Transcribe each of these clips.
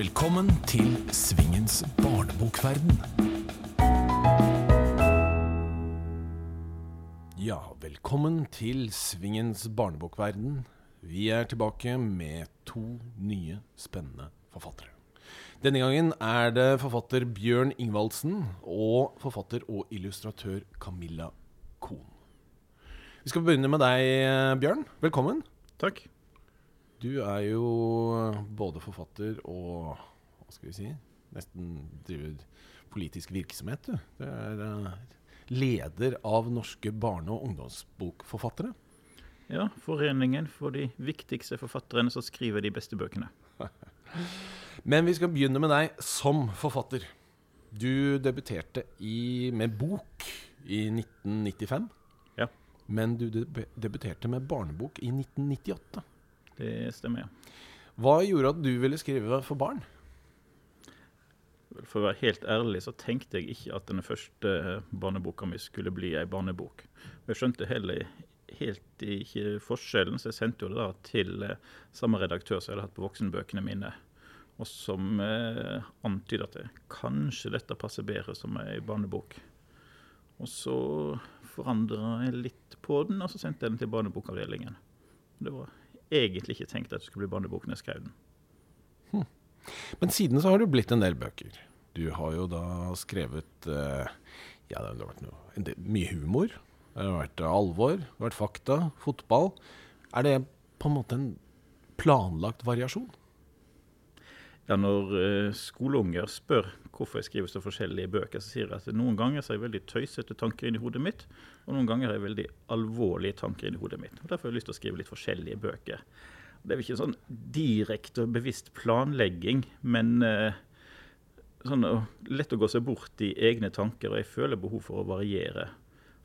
Velkommen til Svingens barnebokverden. Ja, velkommen til Svingens barnebokverden. Vi er tilbake med to nye spennende forfattere. Denne gangen er det forfatter Bjørn Ingvaldsen og forfatter og illustratør Camilla Kohn. Vi skal begynne med deg, Bjørn. Velkommen. Takk. Du er jo både forfatter og hva skal vi si nesten driver politisk virksomhet, du. Du er uh, leder av norske barne- og ungdomsbokforfattere. Ja, Foreningen for de viktigste forfatterne som skriver de beste bøkene. Men vi skal begynne med deg som forfatter. Du debuterte i, med bok i 1995. Ja. Men du debuterte med barnebok i 1998. Det stemmer, ja. Hva gjorde at du ville skrive for barn? For å være helt ærlig så tenkte jeg ikke at denne første barneboka mi skulle bli ei barnebok. Jeg skjønte heller helt ikke forskjellen, så jeg sendte jo det da til eh, samme redaktør som jeg hadde hatt på voksenbøkene mine, og som eh, antyda at det, kanskje dette passer bedre som ei barnebok. Og så forandra jeg litt på den, og så sendte jeg den til barnebokavdelingen. Det var egentlig ikke tenkt at det skulle bli barnebok når jeg skrev den. Men siden så har det jo blitt en del bøker. Du har jo da skrevet eh, Ja, det har vært noe, en del, mye humor. Det har vært alvor, det har vært fakta, fotball. Er det på en måte en planlagt variasjon? Ja, når eh, skoleunger spør hvorfor jeg skriver så forskjellige bøker, så sier jeg at noen ganger så har jeg veldig tøysete tanker inni hodet mitt, og noen ganger har jeg veldig alvorlige tanker inni hodet mitt. Og Derfor har jeg lyst til å skrive litt forskjellige bøker. Det er jo ikke en sånn direkte og bevisst planlegging, men eh, sånn lett å gå seg bort i egne tanker, og jeg føler behov for å variere.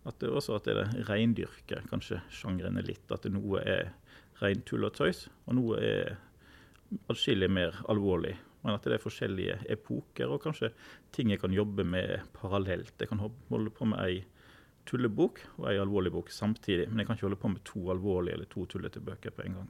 At det er også at det reindyrker kanskje sjangrene litt. At noe er rein tull og tøys, og noe er atskillig mer alvorlig. Men at det er forskjellige epoker, og kanskje ting jeg kan jobbe med parallelt. Jeg kan holde på med ei tullebok og ei alvorlig bok samtidig, men jeg kan ikke holde på med to alvorlige eller to tullete bøker på en gang.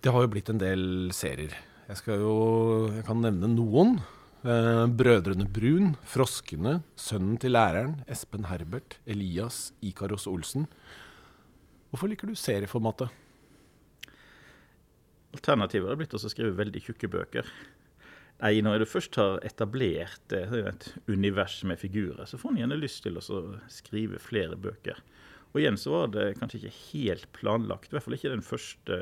Det har jo blitt en del serier. Jeg, jo, jeg kan nevne noen. Eh, Brødrene Brun, Froskene, Sønnen til læreren, Espen Herbert, Elias Ikaros Olsen. Hvorfor liker du serieformatet? Alternativet hadde blitt å skrive veldig tjukke bøker. Nei, når du først har etablert et univers med figurer, så får en gjerne lyst til å skrive flere bøker. Og igjen så var det kanskje ikke helt planlagt, i hvert fall ikke den første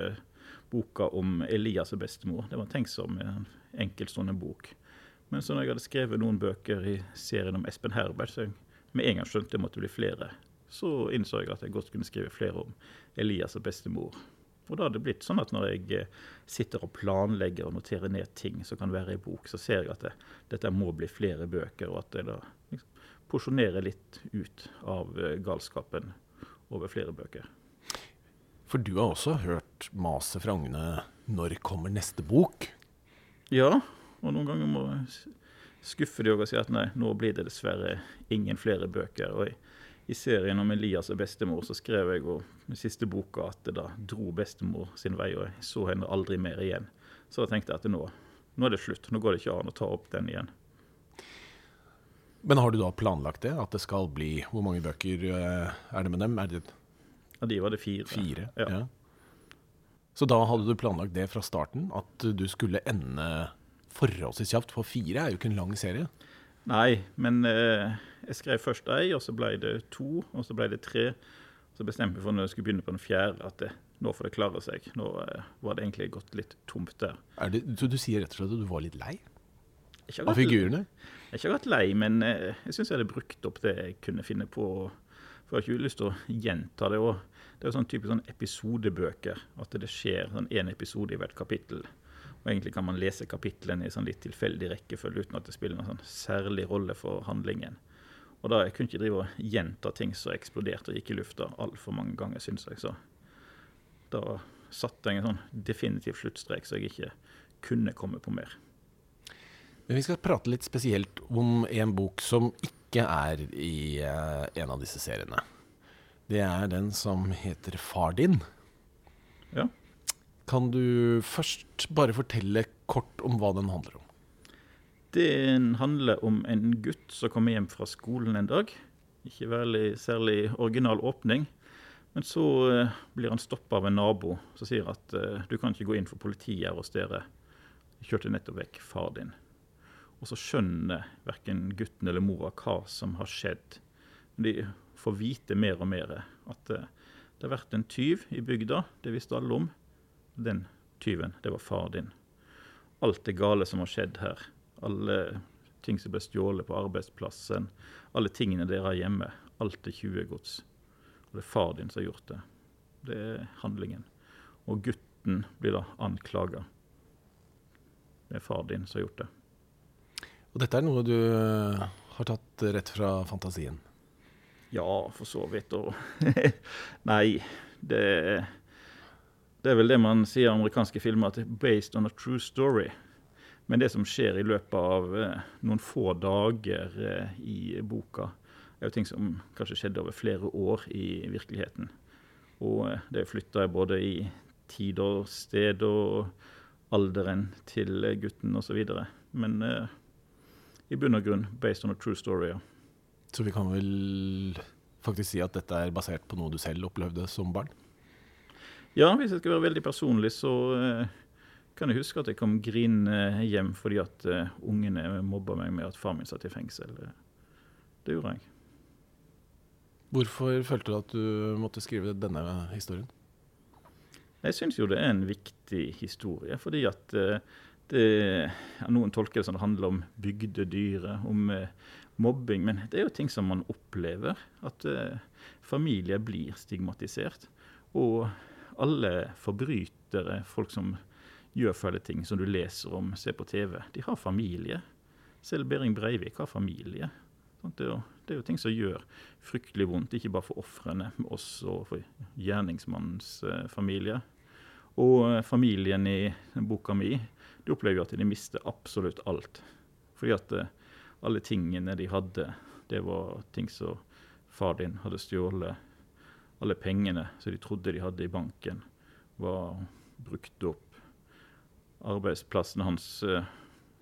boka om Elias og bestemor. Det var tenkt som en enkeltstående bok. Men så når jeg hadde skrevet noen bøker i serien om Espen Herbert, så jeg med en gang skjønte det måtte bli flere, så innså jeg at jeg godt kunne skrive flere om Elias og bestemor. Og da har det blitt sånn at når jeg eh, sitter og planlegger og noterer ned ting som kan være i bok, så ser jeg at det, dette må bli flere bøker, og at jeg da liksom porsjonerer litt ut av eh, galskapen over flere bøker. For du har også hørt maset fra Agne 'Når kommer neste bok'? Ja, og noen ganger må jeg skuffe de og si at nei, nå blir det dessverre ingen flere bøker. Og i, i serien om Elias og bestemor så skrev jeg jo siste boka at det da dro bestemor sin vei, og jeg så henne aldri mer igjen. Så da tenkte jeg at nå, nå er det slutt. Nå går det ikke an å ta opp den igjen. Men har du da planlagt det? At det skal bli Hvor mange bøker eh, er det med dem? Er det ja, de var det fire. fire? Ja. Så da hadde du planlagt det fra starten? At du skulle ende forholdsvis kjapt? For fire er jo ikke en lang serie. Nei, men eh, jeg skrev først ei, og så ble det to, og så ble det tre. Så bestemte jeg for når jeg skulle begynne på den fjerde, at det, nå får det klare seg. Nå eh, var det egentlig gått litt tomt der. Er det, så du sier rett og slett at du var litt lei av figurene? Jeg har ikke vært lei, men eh, jeg syns jeg hadde brukt opp det jeg kunne finne på. For jeg har ikke lyst til å gjenta det. Og det er jo sånn typisk sånn episodebøker. At det skjer sånn én episode i hvert kapittel. Og egentlig kan man lese kapitlene i sånn litt tilfeldig rekkefølge uten at det spiller noen sånn særlig rolle for handlingen. Og da jeg kunne ikke drive og gjenta ting som eksploderte og gikk i lufta altfor mange ganger, syns jeg. Så da satte jeg en sånn definitiv sluttstrek, så jeg ikke kunne komme på mer. Men vi skal prate litt spesielt om en bok som ikke er i eh, en av disse seriene. Det er den som heter Far din. Ja. Kan du først bare fortelle kort om hva den handler om. Den handler om en gutt som kommer hjem fra skolen en dag. Ikke veldig særlig original åpning. Men så eh, blir han stoppa av en nabo som sier at eh, du kan ikke gå inn for politiet hos dere. Jeg kjørte nettopp vekk far din. Og så skjønner verken gutten eller mora hva som har skjedd. De får vite mer og mer at eh, det har vært en tyv i bygda. Det visste alle om. Den tyven, det var far din. Alt det gale som har skjedd her, alle ting som ble stjålet på arbeidsplassen, alle tingene dere har hjemme, alt er tjuvegods. Og det er far din som har gjort det. Det er handlingen. Og gutten blir da anklaga. Det er far din som har gjort det. Og dette er noe du eh, har tatt rett fra fantasien? Ja, for så vidt. Og Nei, det, det er vel det man sier i amerikanske filmer, at det er based on a true story. Men det som skjer i løpet av eh, noen få dager eh, i boka, er jo ting som kanskje skjedde over flere år i virkeligheten. Og eh, det flytta både i tid og sted og alderen til gutten osv. Men eh, i bunn og grunn based on a true story. Ja. Så vi kan vel faktisk si at dette er basert på noe du selv opplevde som barn? Ja, hvis jeg skal være veldig personlig, så eh, kan jeg huske at jeg kom grinende hjem fordi at uh, ungene mobba meg med at far min satt i fengsel. Det gjorde jeg. Hvorfor følte du at du måtte skrive denne historien? Jeg syns jo det er en viktig historie, fordi at uh, det, Noen tolker det som det handler om bygdedyret, om uh, mobbing, men det er jo ting som man opplever. At familier blir stigmatisert. Og alle forbrytere, folk som gjør fæle ting som du leser om, ser på TV. De har familie. Selv Behring Breivik har familie. Det er, jo, det er, jo, ting som gjør fryktelig vondt, ikke bare for ofrene, men også for gjerningsmannens eh, familie. Og eh, familien i boka mi de opplever jo at de mister absolutt alt. Fordi at eh, alle tingene de hadde, det var ting som far din hadde stjålet. Alle pengene som de trodde de hadde i banken, var brukt opp arbeidsplassen hans eh,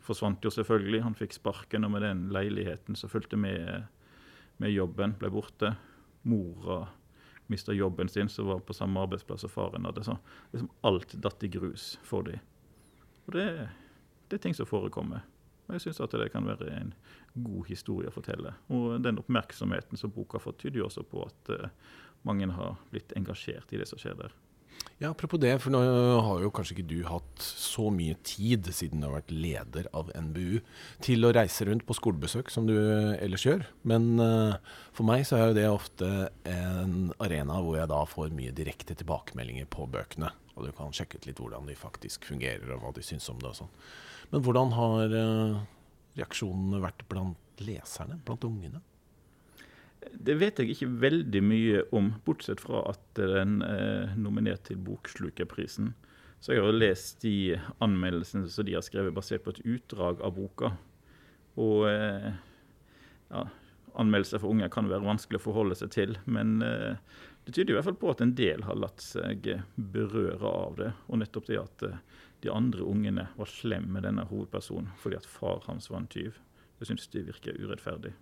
forsvant jo selvfølgelig. Han fikk sparken, og med den leiligheten som fulgte med, med jobben, ble borte. Mora mista jobben sin, som var på samme arbeidsplass som faren hadde. Så liksom alt datt i grus for dem. Og det, det er ting som forekommer. Og jeg syns det kan være en god historie å fortelle. Og den oppmerksomheten som boka har fått, tyder jo også på at uh, mange har blitt engasjert i det som skjer der. Ja, Apropos det, for nå har jo kanskje ikke du hatt så mye tid, siden du har vært leder av NBU, til å reise rundt på skolebesøk som du ellers gjør. Men uh, for meg så er jo det ofte en arena hvor jeg da får mye direkte tilbakemeldinger på bøkene. Og du kan sjekke ut litt hvordan de faktisk fungerer, og hva de syns om det og sånn. Men hvordan har uh, reaksjonene vært blant leserne, blant ungene? Det vet jeg ikke veldig mye om, bortsett fra at den er nominert til Bokslukerprisen. Så jeg har lest de anmeldelsene som de har skrevet basert på et utdrag av boka. Og eh, ja, anmeldelser for unge kan være vanskelig å forholde seg til, men eh, det tyder i hvert fall på at en del har latt seg berøre av det. Og nettopp det at eh, de andre ungene var slemme med denne hovedpersonen fordi at far hans var en tyv. Det syns de virker urettferdig.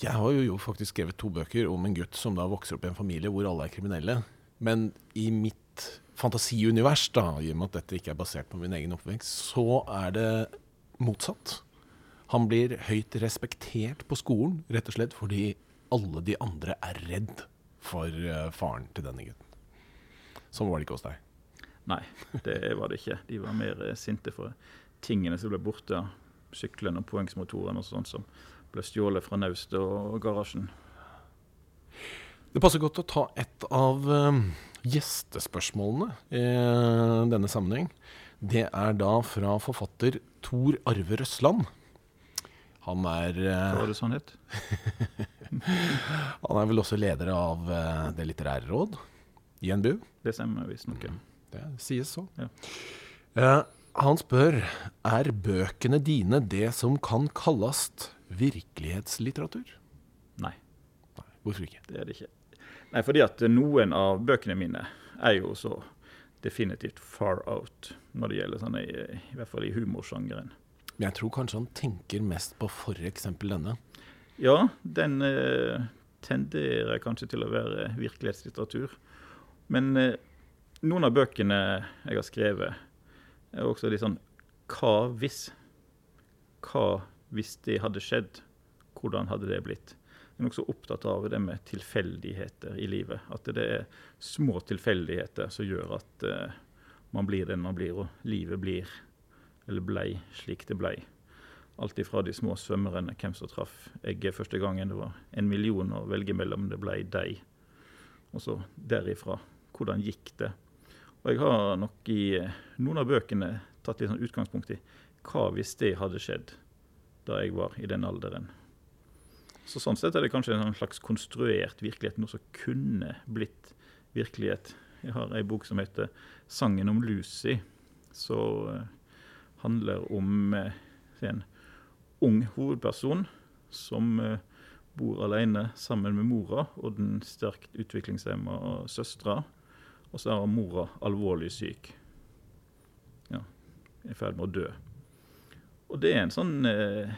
Jeg har jo faktisk skrevet to bøker om en gutt som da vokser opp i en familie hvor alle er kriminelle. Men i mitt fantasiunivers, da, i og med at dette ikke er basert på min egen oppvekst, så er det motsatt. Han blir høyt respektert på skolen, rett og slett fordi alle de andre er redd for uh, faren til denne gutten. Sånn var det ikke hos deg? Nei, det var det ikke. De var mer uh, sinte for tingene som ble borte. Syklene og poengsmotoren og sånt som ble stjålet fra naustet og garasjen. Det passer godt å ta et av um, gjestespørsmålene i denne sammenheng. Det er da fra forfatter Tor Arve Røsland. Han er uh, Hva var det sånn het? han er vel også leder av uh, Det litterære råd i NBU. Det stemmer visstnok. Ja. Det sies så. Ja. Uh, han spør er bøkene dine det som kan kalles virkelighetslitteratur? Nei. Nei. Hvorfor ikke? Det er det ikke. Nei, fordi at noen av bøkene mine er jo så definitivt far out når det gjelder sånn, i, i hvert fall i humorsjangeren. Men jeg tror kanskje han tenker mest på f.eks. denne. Ja, den eh, tenderer kanskje til å være virkelighetslitteratur. Men eh, noen av bøkene jeg har skrevet, er også litt sånn Hva hvis? Hva hvis det hadde skjedd? Hvordan hadde det blitt? Jeg er nokså opptatt av det med tilfeldigheter i livet. At det er små tilfeldigheter som gjør at uh, man blir den man blir, og livet blir, eller blei, slik det blei. Alt ifra de små svømmerne, hvem som traff egget første gangen. Det var en million å velge mellom, det blei deg. Og så derifra, hvordan gikk det? Og jeg har nok i eh, noen av bøkene tatt litt sånn utgangspunkt i hva hvis det hadde skjedd da jeg var i den alderen. Så Sånn sett er det kanskje en slags konstruert virkelighet, noe som kunne blitt virkelighet. Jeg har ei bok som heter 'Sangen om Lucy', som uh, handler om uh, en ung hovedperson som uh, bor alene sammen med mora og den sterkt utviklingshemma søstera. Og så er mora alvorlig syk. Ja, i ferd med å dø. Og det er en sånn eh,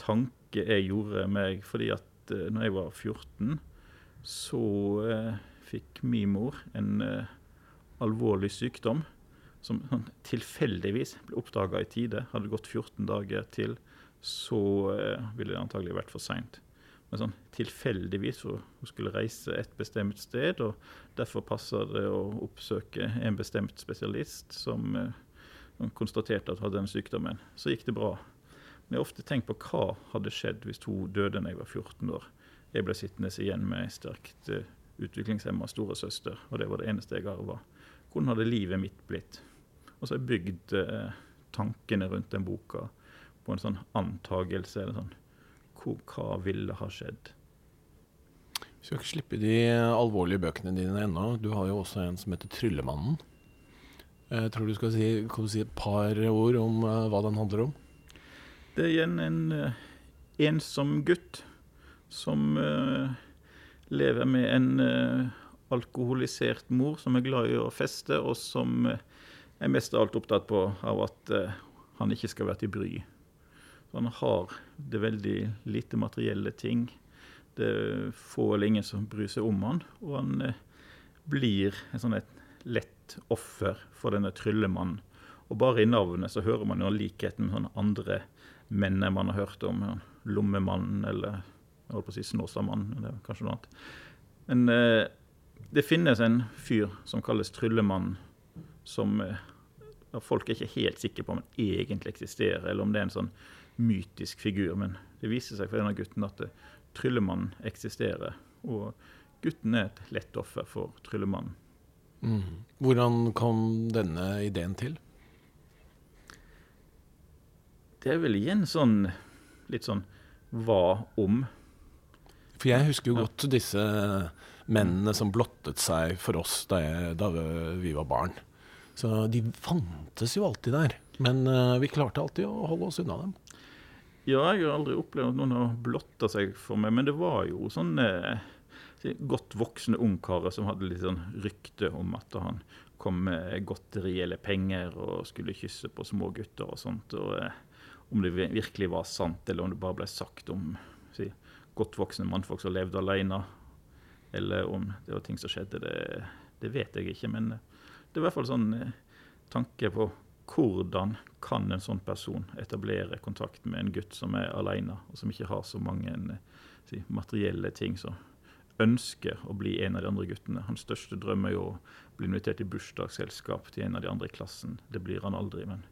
tanke jeg gjorde meg fordi at eh, når jeg var 14, så eh, fikk min mor en eh, alvorlig sykdom som sånn, tilfeldigvis ble oppdaga i tide. Hadde det gått 14 dager til, så eh, ville det antagelig vært for seint. Men sånn tilfeldigvis for hun skulle reise et bestemt sted, og derfor passer det å oppsøke en bestemt spesialist som eh, som konstaterte at hun hadde den sykdommen. Så gikk det bra. Men jeg har ofte tenkt på hva hadde skjedd hvis hun døde da jeg var 14 år. Jeg ble sittende igjen med ei sterkt uh, utviklingshemma storesøster, og det var det eneste jeg arva. Hvordan hadde livet mitt blitt? Og så har jeg bygd eh, tankene rundt den boka på en sånn antagelse. eller sånn, Hva ville ha skjedd? Vi skal ikke slippe de alvorlige bøkene dine ennå. Du har jo også en som heter 'Tryllemannen'. Jeg tror du skal si, kan du si et par ord om uh, hva den handler om. Det er igjen en uh, ensom gutt som lever med en alkoholisert mor som er glad i å feste, og som er mest av alt opptatt på av at han ikke skal være til bry. Han har det veldig lite materielle ting. Det er få eller ingen som bryr seg om han, og han blir en sånn et lett offer for denne tryllemannen. Og bare i navnet så hører man jo likheten med sånne andre menn man har hørt om. Lommemannen eller jeg holdt på å si Snåsamannen, eller kanskje noe annet. Men eh, det finnes en fyr som kalles Tryllemannen, som eh, folk er ikke helt sikre på om han egentlig eksisterer, eller om det er en sånn mytisk figur. Men det viser seg for denne gutten at eh, Tryllemannen eksisterer. Og gutten er et lett offer for Tryllemannen. Mm. Hvordan kom denne ideen til? Det er vel igjen sånn litt sånn hva om? For jeg husker jo godt disse mennene som blottet seg for oss da, jeg, da vi var barn. Så de fantes jo alltid der. Men uh, vi klarte alltid å holde oss unna dem. Ja, jeg har aldri opplevd at noen har blotta seg for meg, men det var jo sånn uh, godt voksne ungkarer som hadde litt sånn rykte om at han kom med godteri eller penger og skulle kysse på små gutter og sånt. og eh, Om det virkelig var sant, eller om det bare ble sagt om si, godt voksne mannfolk som levde alene. Eller om det var ting som skjedde, det, det vet jeg ikke. Men eh, det er i hvert fall sånn eh, tanke på hvordan kan en sånn person etablere kontakt med en gutt som er alene, og som ikke har så mange si, materielle ting som ønsker å bli en av de andre guttene. Hans største drøm er jo å bli invitert i bursdagsselskap til en av de andre i klassen. Det blir han aldri. Men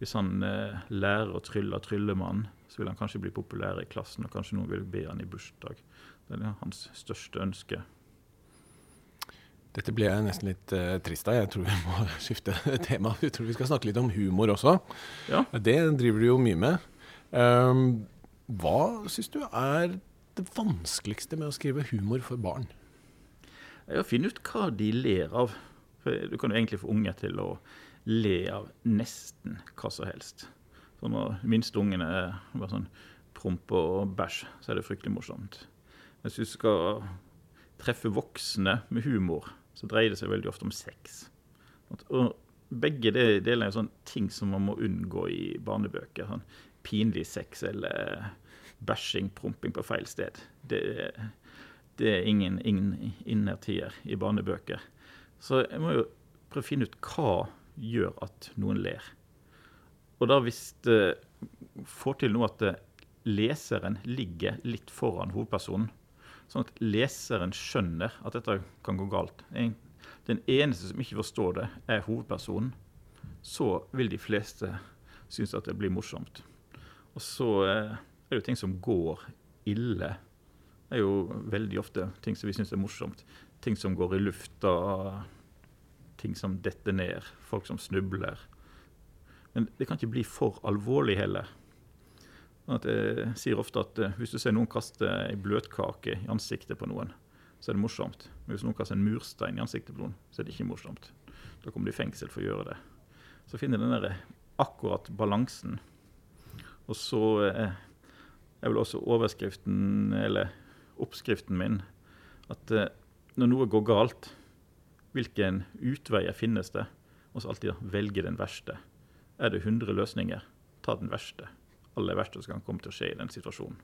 hvis han eh, lærer å trylle tryllemann, så vil han kanskje bli populær i klassen, og kanskje noen vil be han i bursdag. Det er hans største ønske. Dette ble jeg nesten litt uh, trist av. Jeg tror vi må skifte tema. Jeg tror vi skal snakke litt om humor også. Ja. Det driver du jo mye med. Um, hva syns du er det vanskeligste med å skrive humor for barn? Det er å finne ut hva de ler av. For du kan jo egentlig få unger til å le av nesten hva som helst. Så når minste ungene er bare sånn promp og bæsj, så er det fryktelig morsomt. Hvis du skal treffe voksne med humor, så dreier det seg veldig ofte om sex. Og begge deler er sånne ting som man må unngå i barnebøker. Sånn pinlig sex eller bæsjing, promping på feil sted. Det, det er ingen, ingen innertier i barnebøker. Så jeg må jo prøve å finne ut hva gjør at noen ler. Og da hvis det får til noe at leseren ligger litt foran hovedpersonen, sånn at leseren skjønner at dette kan gå galt. Den eneste som ikke forstår det, er hovedpersonen. Så vil de fleste synes at det blir morsomt. Og så eh, er det jo ting som går ille. Det er jo veldig ofte ting som vi syns er morsomt. Ting som går i lufta, ting som detter ned, folk som snubler. Men det kan ikke bli for alvorlig heller. Sånn at jeg sier ofte at eh, hvis du ser noen kaste ei bløtkake i ansiktet på noen, så er det morsomt. Men hvis noen kaster en murstein i ansiktet på noen, så er det ikke morsomt. Da kommer de i fengsel for å gjøre det. Så finner den der akkurat balansen. Og så eh, er vel også overskriften, eller oppskriften min, at eh, når noe går galt, hvilken utveier finnes det? Og så alltid velge den verste. Er det 100 løsninger, ta den verste. Aller verste som kan komme til å skje i den situasjonen.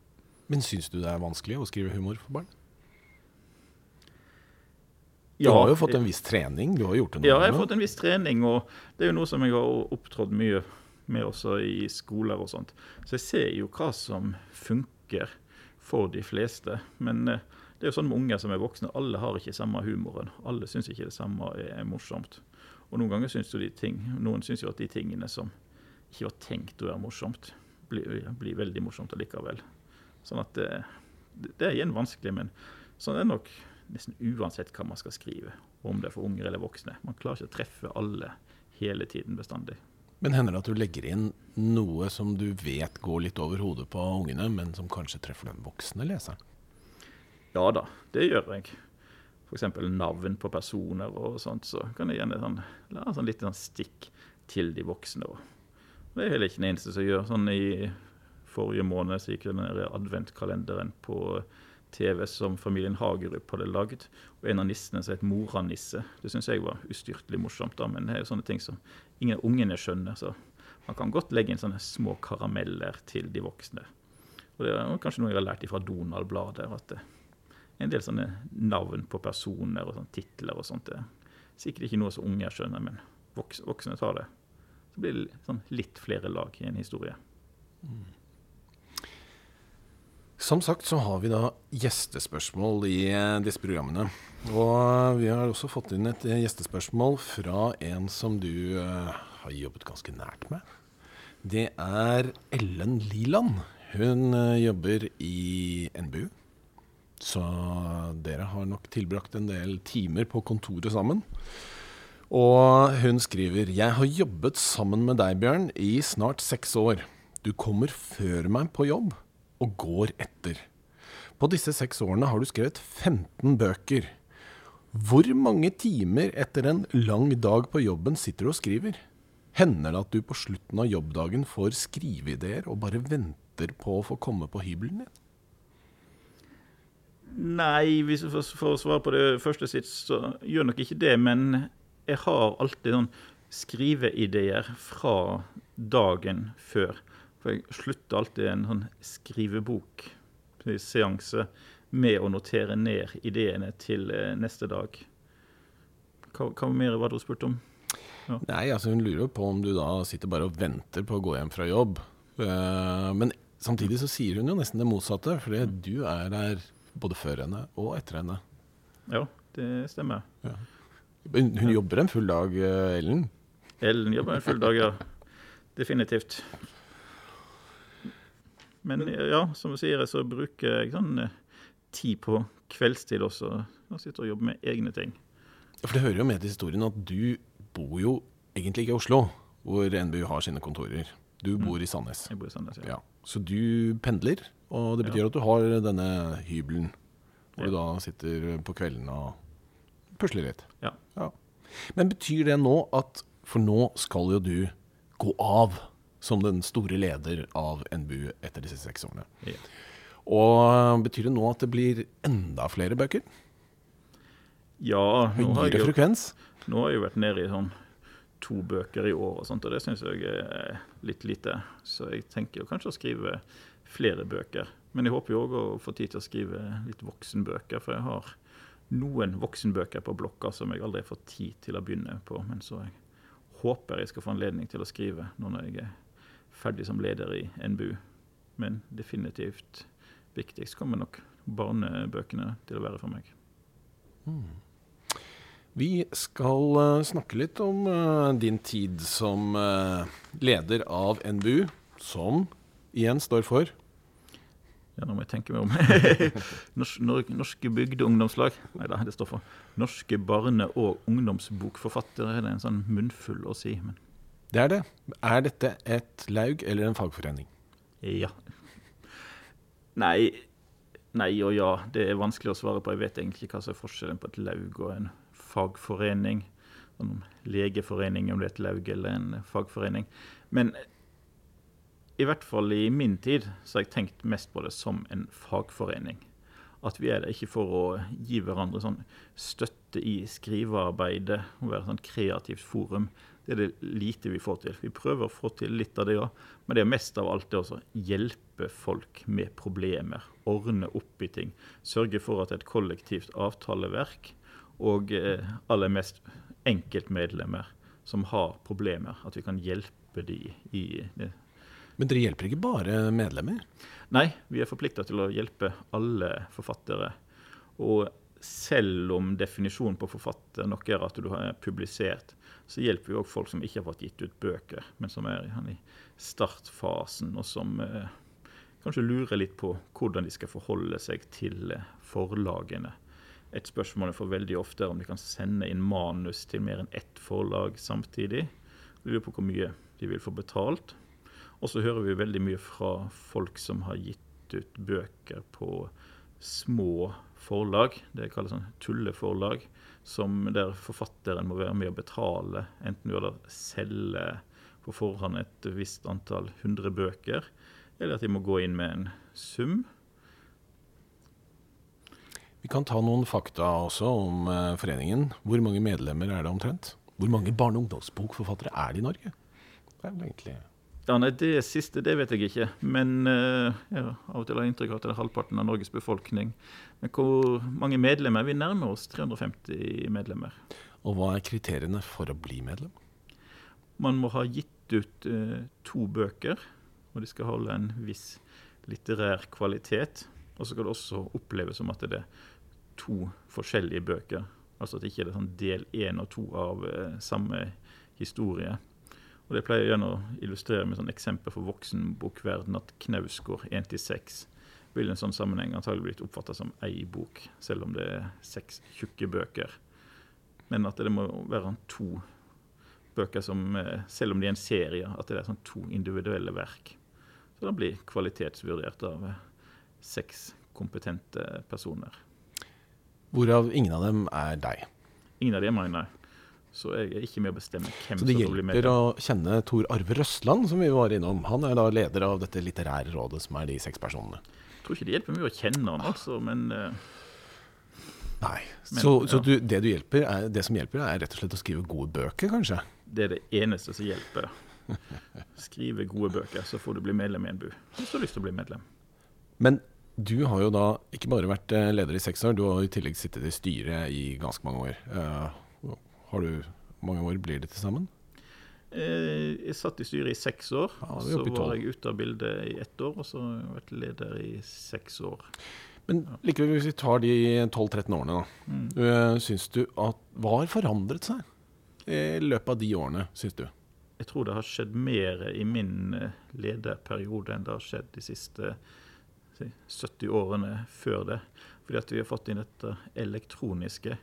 Men syns du det er vanskelig å skrive humor for barn? Du Ja, har jo fått en viss trening. Du har gjort det noe Ja, jeg har fått en viss trening, og det er jo noe som jeg har opptrådt mye med også i skoler og sånt. Så jeg ser jo hva som funker for de fleste. Men eh, det er jo sånn med unger som er voksne, alle har ikke samme humoren. Alle syns ikke det samme er, morsomt. Og noen ganger syns jo de ting, noen syns jo at de tingene som ikke var tenkt å være morsomt, blir, blir veldig morsomt allikevel. Sånn at det, det er igjen vanskelig, men sånn er det nok nesten uansett hva man skal skrive. Om det er for unger eller voksne. Man klarer ikke å treffe alle hele tiden bestandig. Men hender det at du legger inn noe som du vet går litt over hodet på ungene, men som kanskje treffer den voksne leseren? Ja da, det gjør jeg. F.eks. navn på personer og sånt. Så kan jeg gjerne sånn, la sånn litt sånn stikk til de voksne. også. det er heller ikke den eneste som gjør. Sånn I forrige måned så gikk den der adventkalenderen på TV som familien Hagerup hadde lagd. Og en av nissene som het Moranisse. Det syns jeg var ustyrtelig morsomt, da, men det er jo sånne ting som ingen av ungene skjønner. Så man kan godt legge inn sånne små karameller til de voksne. Og det er kanskje noe jeg har lært fra Donald-bladet. at det en del sånne navn på personer og sånne titler og sånt. Er sikkert ikke noe som unger skjønner, men voksne tar det. Så blir det sånn litt flere lag i en historie. Som sagt så har vi da gjestespørsmål i eh, disse programmene. Og vi har også fått inn et eh, gjestespørsmål fra en som du eh, har jobbet ganske nært med. Det er Ellen Liland. Hun jobber i NBU. Så dere har nok tilbrakt en del timer på kontoret sammen. Og hun skriver Jeg har jobbet sammen med deg, Bjørn, i snart seks år. Du kommer før meg på jobb og går etter. På disse seks årene har du skrevet 15 bøker. Hvor mange timer etter en lang dag på jobben sitter du og skriver? Hender det at du på slutten av jobbdagen får skriveideer og bare venter på å få komme på hybelen din? Nei, hvis jeg får svare på det første sitt, så gjør nok ikke det. Men jeg har alltid sånn skriveideer fra dagen før. For jeg slutter alltid en sånn skrivebokseanse med å notere ned ideene til eh, neste dag. Hva, hva mer var det hun spurte om? Nei, altså hun lurer på om du da sitter bare og venter på å gå hjem fra jobb. Eh, men samtidig så sier hun jo nesten det motsatte, fordi du er der både før henne og etter henne. Ja, det stemmer. Ja. Hun jobber en full dag, eh, Ellen. Ellen jobber en full dag, ja. Definitivt. Men ja, som du sier, så bruker jeg sånn eh, tid på kveldstid også. Og sitter og jobber med egne ting. For det hører jo med til historien at du bor jo egentlig ikke i Oslo, hvor NBU har sine kontorer. Du bor i Sandnes. Jeg bor i Sandnes, ja. Ja. Så du pendler, og det betyr at du har denne hybelen, hvor du da sitter på kvelden og pusler litt. Ja. Men betyr det nå at For nå skal jo du gå av som den store leder av NBU etter disse seks årene. Ja. Og betyr det nå at det blir enda flere bøker? Ja, nå har, Høyere jeg jo, frekvens? nå har jeg jo vært nede i sånn to bøker i år, og sånt, og det syns jeg er litt lite. Så jeg tenker jo kanskje å skrive flere bøker. Men jeg håper jo òg å få tid til å skrive litt voksenbøker, for jeg har noen voksenbøker på blokka som jeg aldri har fått tid til å begynne på, men så jeg håper jeg skal få anledning til å skrive nå når jeg er ferdig som leder i NBU. Men definitivt viktigst kommer nok barnebøkene til å være for meg. Mm. Vi skal uh, snakke litt om uh, din tid som uh, leder av NBU, som igjen står for Ja, nå må jeg tenke meg om. norske, norske bygdeungdomslag. Nei da, det står for Norske barne- og ungdomsbokforfattere. Det er en sånn munnfull å si. Men. Det er det. Er dette et laug eller en fagforening? Ja. Nei, nei og ja. Det er vanskelig å svare på. Jeg vet egentlig hva som er forskjellen på et laug og en fagforening. Om legeforening, om det er et laug eller en fagforening. Men i hvert fall i min tid så har jeg tenkt mest på det som en fagforening. At vi er der ikke for å gi hverandre sånn støtte i skrivearbeidet og være sånn kreativt forum. Det er det lite vi får til. Vi prøver å få til litt av det òg, men det er mest av alt det å hjelpe folk med problemer. Ordne opp i ting. Sørge for at et kollektivt avtaleverk og eh, aller mest enkeltmedlemmer som har problemer, at vi kan hjelpe de i det. Men dere hjelper ikke bare medlemmer? Nei, vi er forplikta til å hjelpe alle forfattere. Og selv om definisjonen på forfatter nok er at du har publisert, så hjelper vi òg folk som ikke har fått gitt ut bøker, men som er i startfasen, og som eh, kanskje lurer litt på hvordan de skal forholde seg til forlagene. Et spørsmål jeg får veldig ofte er om de kan sende inn manus til mer enn ett forlag samtidig. Jeg lurer på hvor mye de vil få betalt. Og så hører vi veldig mye fra folk som har gitt ut bøker på små forlag. Det kalles sånn tulleforlag. Som der forfatteren må være med å betale, enten ved å selge på forhånd et visst antall hundre bøker, eller at de må gå inn med en sum vi kan ta noen fakta også om uh, foreningen. Hvor mange medlemmer er det omtrent? Hvor mange barne- og ungdomsbokforfattere er det i Norge? Det er vel egentlig ja, nei, Det siste det vet jeg ikke. Men uh, ja, av og til har jeg inntrykk av at det er halvparten av Norges befolkning. Men hvor mange medlemmer? Vi nærmer oss 350 medlemmer. Og hva er kriteriene for å bli medlem? Man må ha gitt ut uh, to bøker, og de skal holde en viss litterær kvalitet. Og så skal det også oppleves som at det er to forskjellige bøker. Altså at det ikke er sånn del én og to av eh, samme historie. Og Det pleier jeg å illustrere med sånn eksempel for voksenbokverden at Knausgård 1-6 vil i en sånn sammenheng antagelig blitt oppfatta som ei bok, selv om det er seks tjukke bøker. Men at det må være to bøker som, eh, selv om de er en serie, at det er sånn to individuelle verk. Så det blir kvalitetsvurdert av eh, seks kompetente personer. Hvorav ingen av dem er deg. Ingen av dem er meg. Så jeg er ikke med å bestemme hvem som blir med. Så det hjelper å kjenne Tor Arve Røsland, som vi var innom. Han er da leder av dette litterære rådet, som er de seks personene. Tror ikke det hjelper mye å kjenne han, altså, men uh... Nei. Men, så, så du, det, du hjelper er, det som hjelper, er rett og slett å skrive gode bøker, kanskje? Det er det eneste som hjelper. Skrive gode bøker, så får du bli medlem i en bu. Hvis du har lyst til å bli medlem. Men du har jo da ikke bare vært eh, leder i seks år, du har i tillegg sittet i styret i ganske mange år. Uh, har du mange år blir det til sammen? Eh, jeg satt i styret i seks år. Ja, så var jeg ute av bildet i ett år, og så har jeg vært leder i seks år. Men likevel, hvis vi tar de 12-13 årene, da. Mm. Uh, syns du at Hva har forandret seg i løpet av de årene, syns du? Jeg tror det har skjedd mer i min lederperiode enn det har skjedd de siste 70 årene før det. Fordi at vi har fått inn dette elektroniske.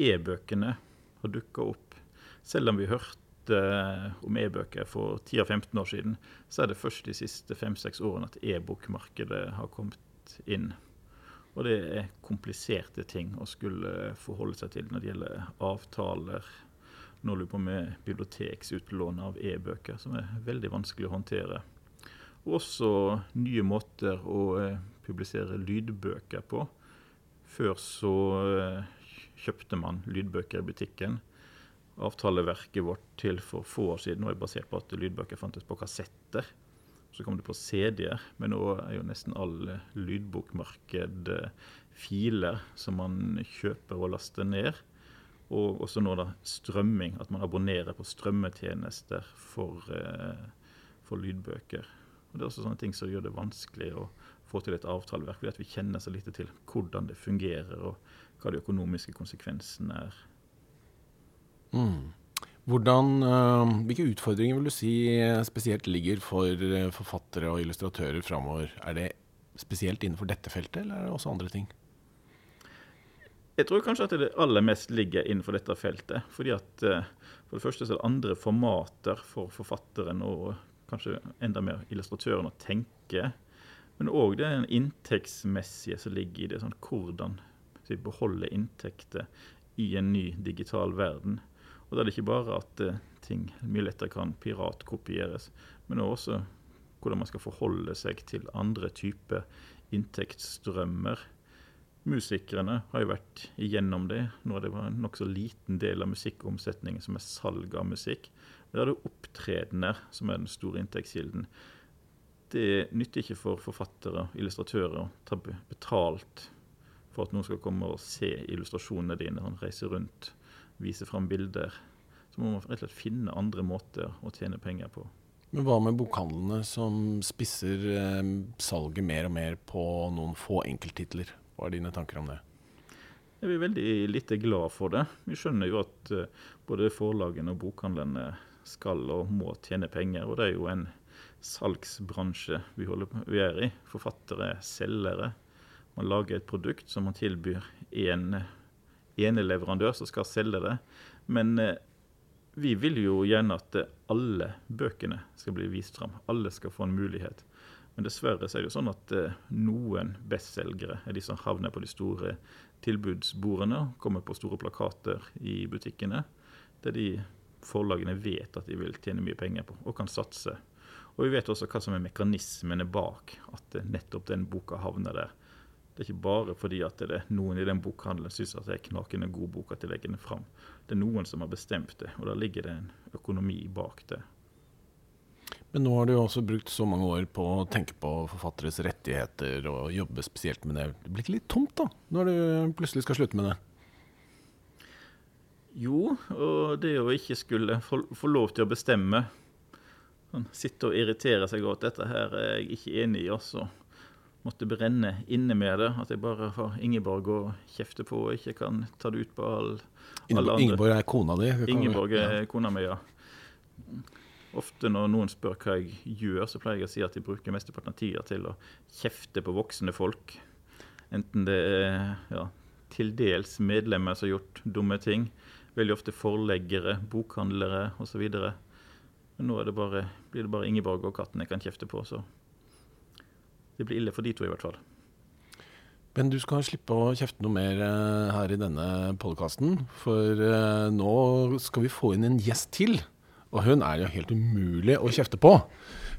E-bøkene har dukka opp. Selv om vi hørte eh, om e-bøker for 10-15 år siden, så er det først de siste 5-6 årene at e-bokmarkedet har kommet inn. Og det er kompliserte ting å skulle forholde seg til når det gjelder avtaler. Nå lurer vi på med biblioteksutlån av e-bøker, som er veldig vanskelig å håndtere. Og også nye måter å eh, publisere lydbøker på. Før så eh, kjøpte man lydbøker i butikken. Avtaleverket vårt til for få år siden er basert på at lydbøker fantes på kassetter. Så kom det på CD-er, men nå er jo nesten all lydbokmarked filer som man kjøper og laster ned. Og også nå da strømming, at man abonnerer på strømmetjenester for, eh, for lydbøker. Og Det er også sånne ting som gjør det vanskelig å få til et avtaleverk, fordi at vi kjenner så lite til hvordan det fungerer, og hva de økonomiske konsekvensene er. Mm. Hvordan, uh, hvilke utfordringer vil du si spesielt ligger for uh, forfattere og illustratører framover? Er det spesielt innenfor dette feltet, eller er det også andre ting? Jeg tror kanskje at det aller mest ligger innenfor dette feltet. fordi at uh, For det første så er det andre formater for forfatteren og kanskje enda mer illustratøren å tenke. Men òg det inntektsmessige som ligger i det. sånn Hvordan vi beholder inntekter i en ny digital verden. Og da er det ikke bare at uh, ting mye lettere kan piratkopieres, men også hvordan man skal forholde seg til andre typer inntektsstrømmer. Musikerne har jo vært igjennom det. Nå er det en nokså liten del av musikkomsetningen som er salg av musikk. Men da er det opptredener som er den store inntektskilden. Det nytter ikke for forfattere og illustratører å ta betalt for at noen skal komme og se illustrasjonene dine. og reise rundt, vise fram bilder. Så må man rett og slett finne andre måter å tjene penger på. Men hva med bokhandlene som spisser eh, salget mer og mer på noen få enkelttitler? Hva er dine tanker om det? Jeg er veldig lite glad for det. Vi skjønner jo at eh, både forlagene og bokhandlene skal og må tjene penger. Og det er jo en salgsbransje vi, holder vi er i. Forfattere er selgere. Man lager et produkt som man tilbyr en ene leverandør som skal selge det. Men eh, vi vil jo gjerne at alle bøkene skal bli vist fram. Alle skal få en mulighet. Men dessverre så er det jo sånn at eh, noen bestselgere er de som havner på de store tilbudsbordene, kommer på store plakater i butikkene. Der de forlagene vet at de vil tjene mye penger på, og kan satse. Og vi vet også hva som er mekanismene bak at nettopp den boka havner der. Det er ikke bare fordi at det er noen i den bokhandelen syns at det er knakende god bok at de legger den fram. Det er noen som har bestemt det, og da ligger det en økonomi bak det. Men nå har du også brukt så mange år på å tenke på forfatteres rettigheter og jobbe spesielt med det. Det blir ikke litt tomt da, når du plutselig skal slutte med det? Jo, og det å ikke skulle få, få lov til å bestemme sånn, Sitte og irritere seg over at dette her er jeg ikke enig i, også måtte brenne inne med det. At jeg bare har Ingeborg å kjefte på og ikke kan ta det ut på all, alle andre. Ingeborg er kona di? Ingeborg er ja. kona mi, ja. Ofte når noen spør hva jeg gjør, så pleier jeg å si at jeg bruker mesteparten av tida til å kjefte på voksne folk. Enten det er ja, til dels medlemmer som har gjort dumme ting, veldig ofte forleggere, bokhandlere osv. Men nå det bare, blir det bare Ingeborg og katten jeg kan kjefte på. så det blir ille for de to, i hvert fall. Men du skal slippe å kjefte noe mer uh, her i denne podkasten. For uh, nå skal vi få inn en gjest til. Og hun er jo helt umulig å kjefte på.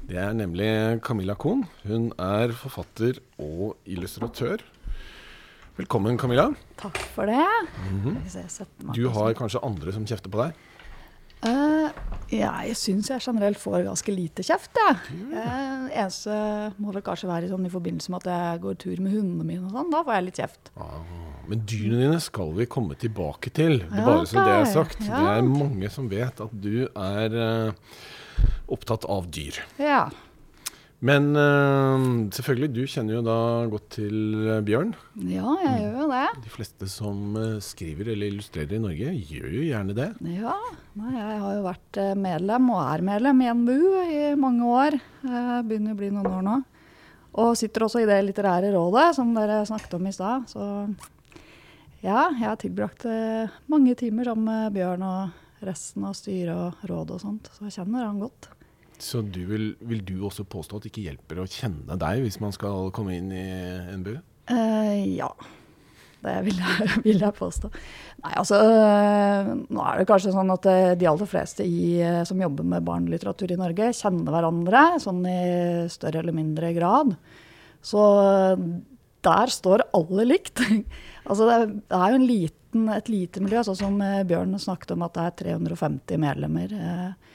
Det er nemlig Camilla Kohn. Hun er forfatter og illustratør. Velkommen, Camilla. Takk for det. Mm -hmm. Du har kanskje andre som kjefter på deg? Uh, ja, jeg syns jeg generelt får ganske lite kjeft, jeg. Ja. Uh, eneste må vel kanskje være sånn i forbindelse med at jeg går tur med hundene mine og sånn. Da får jeg litt kjeft. Ah, men dyrene dine skal vi komme tilbake til. Det er bare så det er sagt. Ja. Det er mange som vet at du er uh, opptatt av dyr. Ja. Men uh, selvfølgelig, du kjenner jo da godt til uh, Bjørn. Ja, jeg gjør jo det. De fleste som uh, skriver eller illustrerer i Norge, gjør jo gjerne det. Ja, Nei, jeg har jo vært medlem, og er medlem, i NBU i mange år. Jeg begynner å bli noen år nå. Og sitter også i det litterære rådet, som dere snakket om i stad. Så ja, jeg har tilbrakt mange timer sammen med Bjørn og resten av styret og rådet og sånt, så jeg kjenner han godt. Så du vil, vil, du også påstå at det ikke hjelper å kjenne deg hvis man skal komme inn i NBU? Uh, eh, ja. Det vil jeg, vil jeg, påstå. Nei, altså Nå er det kanskje sånn at uh, de aller fleste i, som jobber med barnelitteratur i Norge, kjenner hverandre sånn i større eller mindre grad. Så der står alle likt. altså det, er, jo en liten, et lite miljø, sånn som eh, Bjørn snakket om at det er 350 medlemmer. Eh,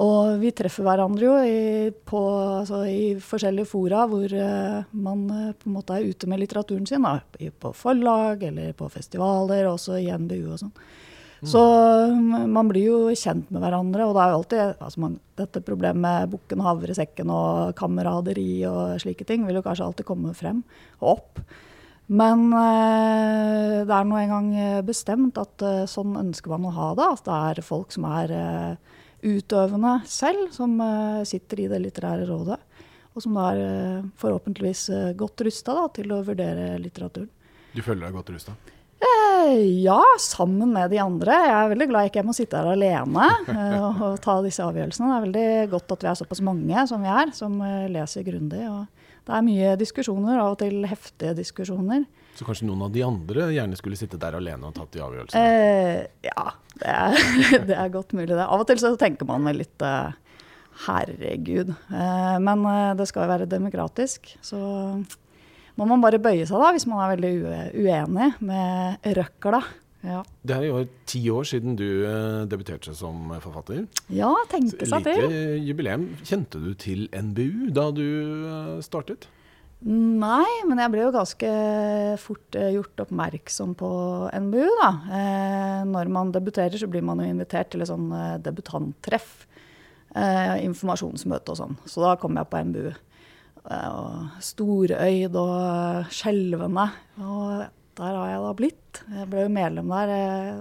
og vi treffer hverandre jo i, på, altså i forskjellige fora hvor uh, man uh, på en måte er ute med litteraturen sin. Da. På forlag eller på festivaler, også i NBU og sånn. Mm. Så um, man blir jo kjent med hverandre. Og det er jo alltid altså man, dette problemet med bukken og havresekken og kameraderi og slike ting vil jo kanskje alltid komme frem og opp. Men uh, det er nå engang bestemt at sånn ønsker man å ha det. At det er folk som er utøvende selv, som uh, sitter i det litterære rådet. Og som da er uh, forhåpentligvis uh, godt rusta til å vurdere litteraturen. Du føler deg godt rusta? ja, sammen med de andre. Jeg er veldig glad jeg ikke må sitte her alene og, og, ta disse avgjørelsene. Det er veldig godt at vi er såpass mange som vi er, som leser grundig. det er mye diskusjoner, av og til heftige diskusjoner. Så kanskje noen av de andre gjerne skulle sitte der alene og tatt de avgjørelsene? Eh, ja, det er, det er, godt mulig, det. Av og til så tenker man vel litt eh, herregud. Eh, men eh, det skal jo være demokratisk. Så må man bare bøye seg da, hvis man er veldig uenig med røkla. Ja. Det er jo ti år siden du uh, debuterte som forfatter. Ja, tenkte seg til. Lite jubileum. Kjente du til NBU da du uh, startet? Nei, men jeg ble jo ganske fort eh, gjort oppmerksom på NBU. da. Eh, når man debuterer, så blir man jo invitert til et sånn eh, debutanttreff. Informasjonsmøte og sånn. Så da kom jeg på NBU. Og storøyd og skjelvende. Og der har jeg da blitt. Jeg ble jo medlem der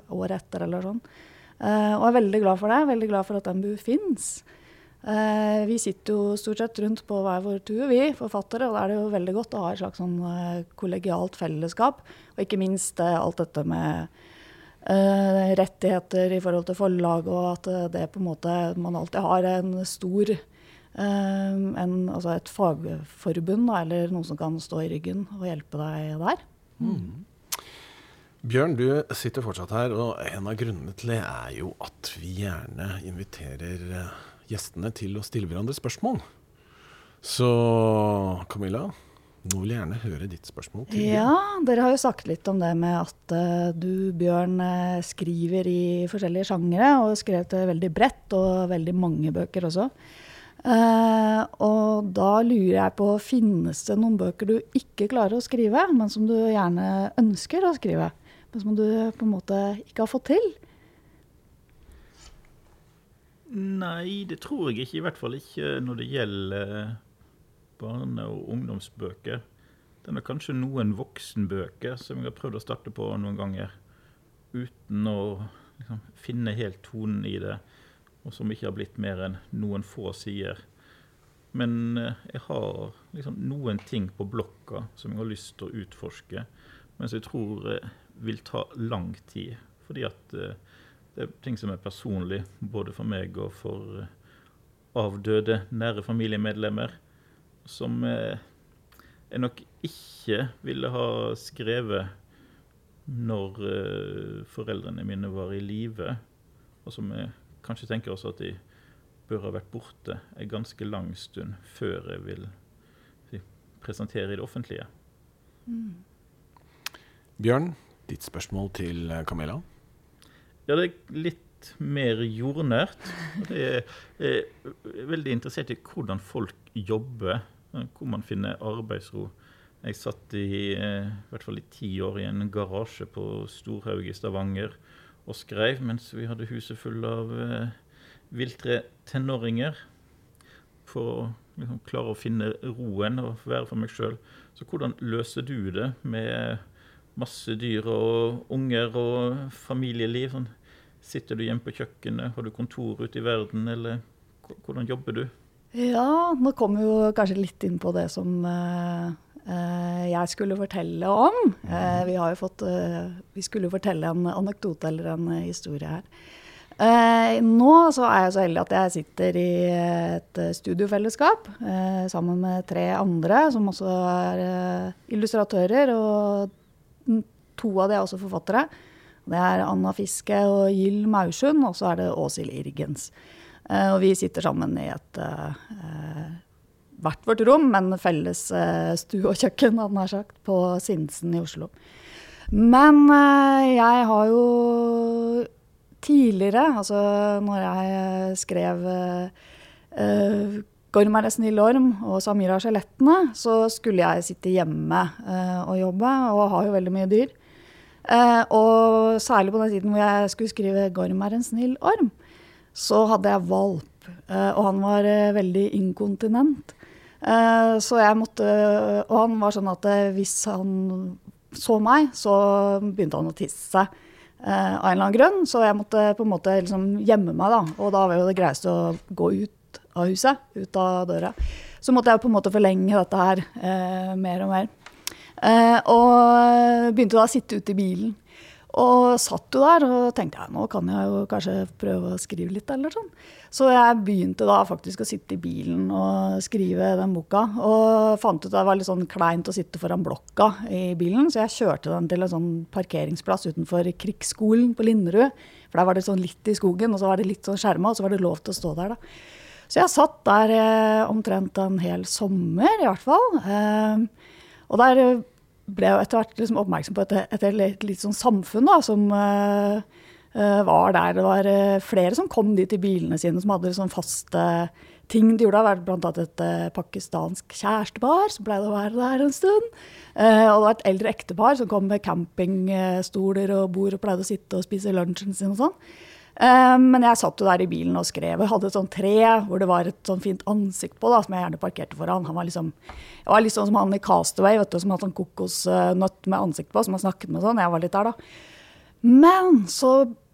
året etter eller sånn. og er veldig glad for det. Veldig glad for at NBU fins. Eh, vi sitter jo stort sett rundt på hver vår tur, vi forfattere. Og da er det jo veldig godt å ha et slags sånn eh, kollegialt fellesskap. Og ikke minst eh, alt dette med eh, rettigheter i forhold til forlag, og at det på en måte Man alltid har en stor eh, en, Altså et fagforbund, da, eller noen som kan stå i ryggen og hjelpe deg der. Mm. Bjørn, du sitter fortsatt her, og en av grunnene til det er jo at vi gjerne inviterer gjestene til å stille hverandre spørsmål. Så Camilla, nå vil jeg gjerne høre ditt spørsmål. til Ja, Dere har jo sagt litt om det med at uh, du, Bjørn, uh, skriver i forskjellige sjangere. Og har skrevet veldig bredt, og veldig mange bøker også. Uh, og da lurer jeg på, finnes det noen bøker du ikke klarer å skrive, men som du gjerne ønsker å skrive? Men som du på en måte ikke har fått til? Nei, det tror jeg ikke. I hvert fall ikke når det gjelder barne- og ungdomsbøker. Det er kanskje noen voksenbøker som jeg har prøvd å starte på noen ganger. Uten å liksom, finne helt tonen i det, og som ikke har blitt mer enn noen få sider. Men eh, jeg har liksom noen ting på blokka som jeg har lyst til å utforske, men som jeg tror eh, vil ta lang tid. Fordi at eh, det er ting som er personlig, både for meg og for eh, avdøde nære familiemedlemmer, som eh, jeg nok ikke ville ha skrevet når eh, foreldrene mine var i live, og som jeg kanskje tenker også at de bør ha vært borte en ganske lang stund før jeg vil presentere i det offentlige. Mm. Bjørn, ditt spørsmål til Camilla? Ja, det er litt mer jordnært. Jeg er veldig interessert i hvordan folk jobber, hvor man finner arbeidsro. Jeg satt i, eh, i hvert fall i ti år i en garasje på Storhaug i Stavanger og skrev mens vi hadde huset fullt av eh, viltre tenåringer. For å liksom, klare å finne roen og være for meg sjøl. Så hvordan løser du det med masse dyr og unger og familieliv? Sånn Sitter du hjemme på kjøkkenet? Har du kontor ute i verden, eller hvordan jobber du? Ja, nå kommer vi jo kanskje litt inn på det som uh, uh, jeg skulle fortelle om. Uh, vi har jo fått Vi skulle fortelle en anekdote eller en historie her. nå så er jeg så heldig at jeg sitter i et studiofellesskap sammen med tre andre som også er illustratører, og to av de er også forfattere. Det er Anna Fiske og Gyll Maursund, og så er det Åshild Irgens. Uh, og vi sitter sammen i et uh, hvert vårt rom, men felles eh, stue og kjøkken, hadde nær sagt, på Sinsen i Oslo. Men eh, jeg har jo tidligere, altså når jeg eh, skrev uh, Gorm er en snill orm og Samira skjelettene, så skulle jeg sitte hjemme og jobbe, og har jo veldig mye dyr. Uh, og særlig på den tiden hvor jeg skulle skrive 'Gorm er en snill orm', så hadde jeg valp. Uh, og han var veldig inkontinent. så jeg måtte Og han var sånn at hvis han så meg, så begynte han å tisse. seg. av en eller annen grunn, så jeg måtte på en måte liksom gjemme meg. da, Og da var jo det greieste å gå ut av huset, ut av døra. Så måtte jeg på en måte forlenge dette her uh, mer og mer. Uh, og begynte da å sitte ute i bilen. Og satt jo der og tenkte ja, nå kan jeg jo kanskje prøve å skrive litt, eller sånn. Så jeg begynte da faktisk å sitte i bilen og skrive den boka. Og fant ut at det var litt sånn kleint å sitte foran blokka i bilen, så jeg kjørte den til en sånn parkeringsplass utenfor Krigsskolen på Linderud. For der var det sånn litt i skogen, og så var det litt sånn skjerma, og så var det lov til å stå der, da. Så jeg satt der eh, omtrent en hel sommer, i hvert fall. Eh, og der ble etter hvert liksom oppmerksom på et, et, et, litt sånn samfunn da, som uh, uh, var der. Det var uh, flere som kom dit i bilene sine, som hadde sånn faste ting de gjorde. Det var annet et pakistansk kjærestepar som pleide å være der en stund. og det var et eldre ektepar som kom med campingstoler og bord og pleide å sitte og spise lunsjen sin og sånn. Men jeg satt jo der i bilen og skrev. Jeg hadde et sånt tre hvor det var et sånn fint ansikt på, da, som jeg gjerne parkerte foran. Han var liksom, jeg var litt sånn som han i Castaway, vet du, som hadde sånn kokosnøtt med ansikt på, som han snakket med sånn. Jeg var litt der, da. Men så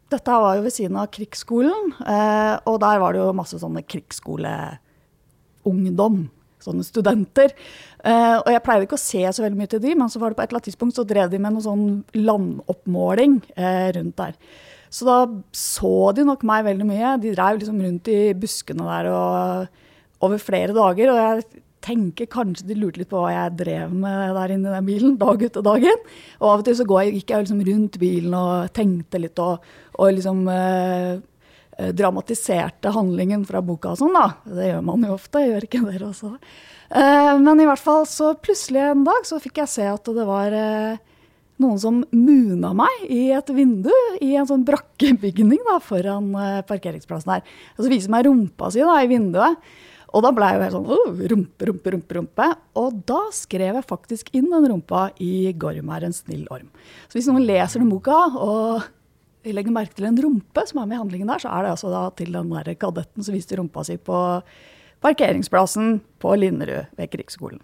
Dette var jo ved siden av krigsskolen, og der var det jo masse sånne krigsskoleungdom. Sånne studenter. og jeg pleide ikke å se så veldig mye til de, men så var det på et eller annet tidspunkt så drev de med noe sånn landoppmåling rundt der. Så da så de nok meg veldig mye. De drev liksom rundt i buskene der og, over flere dager. Og jeg tenker kanskje de lurte litt på hva jeg drev med der inne i den bilen dag ut og dag inn. Og av og til så gikk jeg liksom rundt bilen og tenkte litt og, og liksom eh, dramatiserte handlingen fra boka og sånn, da. Det gjør man jo ofte, gjør ikke dere også? Eh, men i hvert fall så plutselig en dag så fikk jeg se at det var eh, noen som muna meg i et vindu i en sånn brakkebygning da, foran uh, parkeringsplassen her. Og så viser meg rumpa si da, i vinduet. Og da ble jeg jo helt sånn uh, rumpe, rumpe, rumpe, rumpe. Og da skrev jeg faktisk inn den rumpa i 'Gorm er en snill orm'. Så hvis noen leser den boka og legger merke til en rumpe som er med i handlingen der, så er det altså da til den der kadetten som viste rumpa si på parkeringsplassen på Linderud ved Krigsskolen.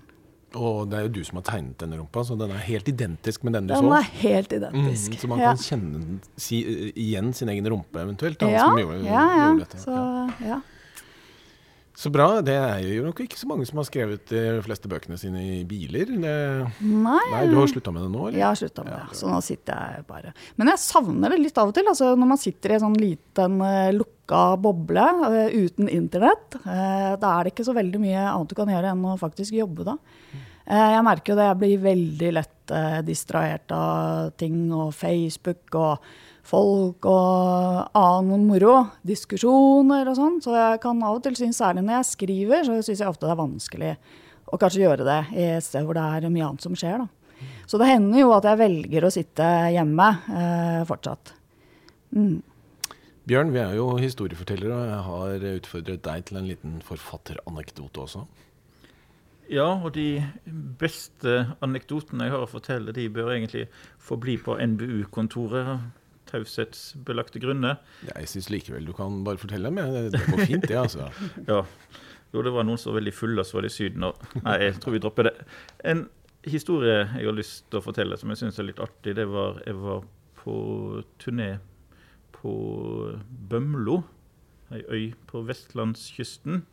Og det er jo du som har tegnet denne rumpa, så den er helt identisk med den du den så. Den er helt identisk. Mm, så man ja. kan kjenne si, igjen sin egen rumpe eventuelt. Da, ja, gjorde, ja, ja. Dette, så, ja. Så bra. Det er jo nok ikke så mange som har skrevet de fleste bøkene sine i biler. Det, nei, nei, Du har slutta med det nå? eller? Jeg har slutta med det, så nå sitter jeg bare Men jeg savner det litt av og til. Altså, når man sitter i en sånn liten uh, lukka boble uh, uten internett, uh, da er det ikke så veldig mye annet du kan gjøre enn å faktisk jobbe da. Jeg merker jo det, jeg blir veldig lett distrahert av ting og Facebook og folk og annen moro. Diskusjoner og sånn. Så jeg kan av og til synes, særlig når jeg skriver, så syns jeg ofte det er vanskelig å kanskje gjøre det i et sted hvor det er mye annet som skjer. Da. Så det hender jo at jeg velger å sitte hjemme eh, fortsatt. Mm. Bjørn, vi er jo historiefortellere, og jeg har utfordret deg til en liten forfatteranekdote også. Ja, og de beste anekdotene jeg har å fortelle, de bør egentlig få bli på NBU-kontoret. Taushetsbelagte grunner. Ja, jeg syns likevel du kan bare fortelle dem. Det, det går fint, det, altså. ja. Jo, det var noen som var veldig fulle, så var det i Syden. Og, nei, jeg tror vi dropper det. En historie jeg har lyst til å fortelle som jeg syns er litt artig, det var jeg var på turné på Bømlo, ei øy på vestlandskysten.